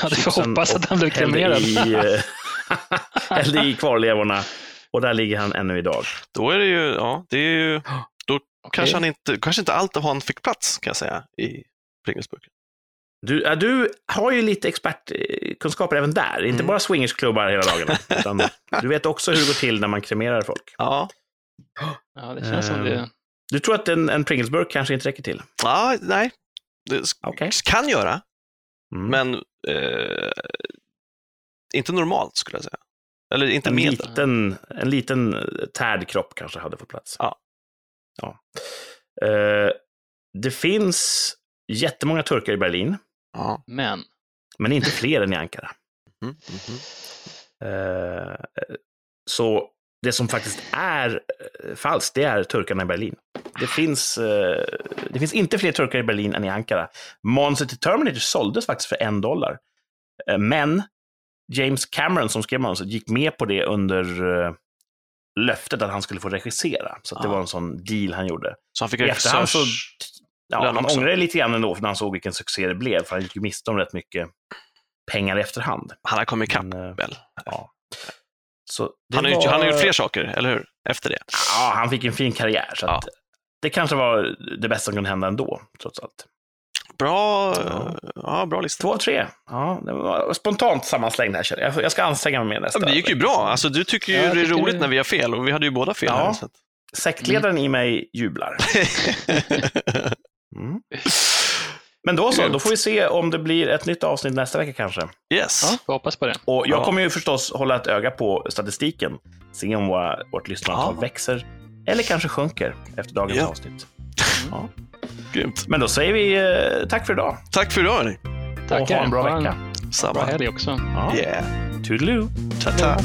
får chipsen hoppas att han blev hällde kremerad. I, eh, hällde i kvarlevorna och där ligger han ännu idag. Då är det ju, ja, det är ju, Okej. kanske han inte, kanske inte allt av han fick plats kan jag säga i Pringlesburken. Du, ja, du har ju lite expertkunskaper även där, inte Mm. bara swingersklubbar hela dagarna. Utan du vet också hur det går till när man kremerar folk. Ja, Ja, det känns som Ehm, det. Du tror att en, en Pringlesburk kanske inte räcker till? ja nej. Det Okej. kan göra, Mm. men eh, inte normalt skulle jag säga. Eller inte en, medel. liten, en liten eh, tärd kropp kanske hade fått plats. Ja. Ja. Eh, det finns jättemånga turkar i Berlin, Ja. Men, men inte fler än i Ankara. Mhm, mhm. Eh, så det som faktiskt är eh, falskt, det är turkarna i Berlin. Det finns, eh, det finns inte fler turkar i Berlin än i Ankara. Manuset till Terminator såldes faktiskt för en dollar. Eh, men James Cameron som skrev manuset gick med på det under eh, löftet att han skulle få regissera. Så det var en sån deal han gjorde. Så han fick efterhand så-. Ja, han också. ångrade lite grann ändå, för när han såg vilken succé det blev. För han gick ju miste om rätt mycket pengar i efterhand. Han har kommit ikapp Men, eh, väl? ja. Han har, gjort, var- han har gjort fler saker, eller hur? Efter det. Ja, han fick en fin karriär. Så Ja. det kanske var det bästa som kunde hända ändå, trots allt. Bra, Ja. ja. ja, bra lista. Två tre. Ja, det var spontant sammanslängd här. känner Jag Jag ska anstränga mig mer Ja, nästa. men det gick ju bra. Alltså, du tycker ju Ja, det är roligt det- när vi har fel och vi hade ju båda fel. Ja. Här, så att... Sektledaren i mig jublar. Mm. Men då så, då får vi se om det blir ett nytt avsnitt nästa vecka kanske. yes. ja, vi hoppas på det. Och jag Ja. kommer ju förstås hålla ett öga på statistiken. Se om våra, vårt lyssnarantal Ja. växer eller kanske sjunker efter dagens Ja. avsnitt. Grymt. Men då säger vi eh, tack för idag. Tack för idag, hörni. Tackar. Och ha en bra vecka. Bra Samma. helg också. Ja. Yeah. Toodaloo! Ta-ta!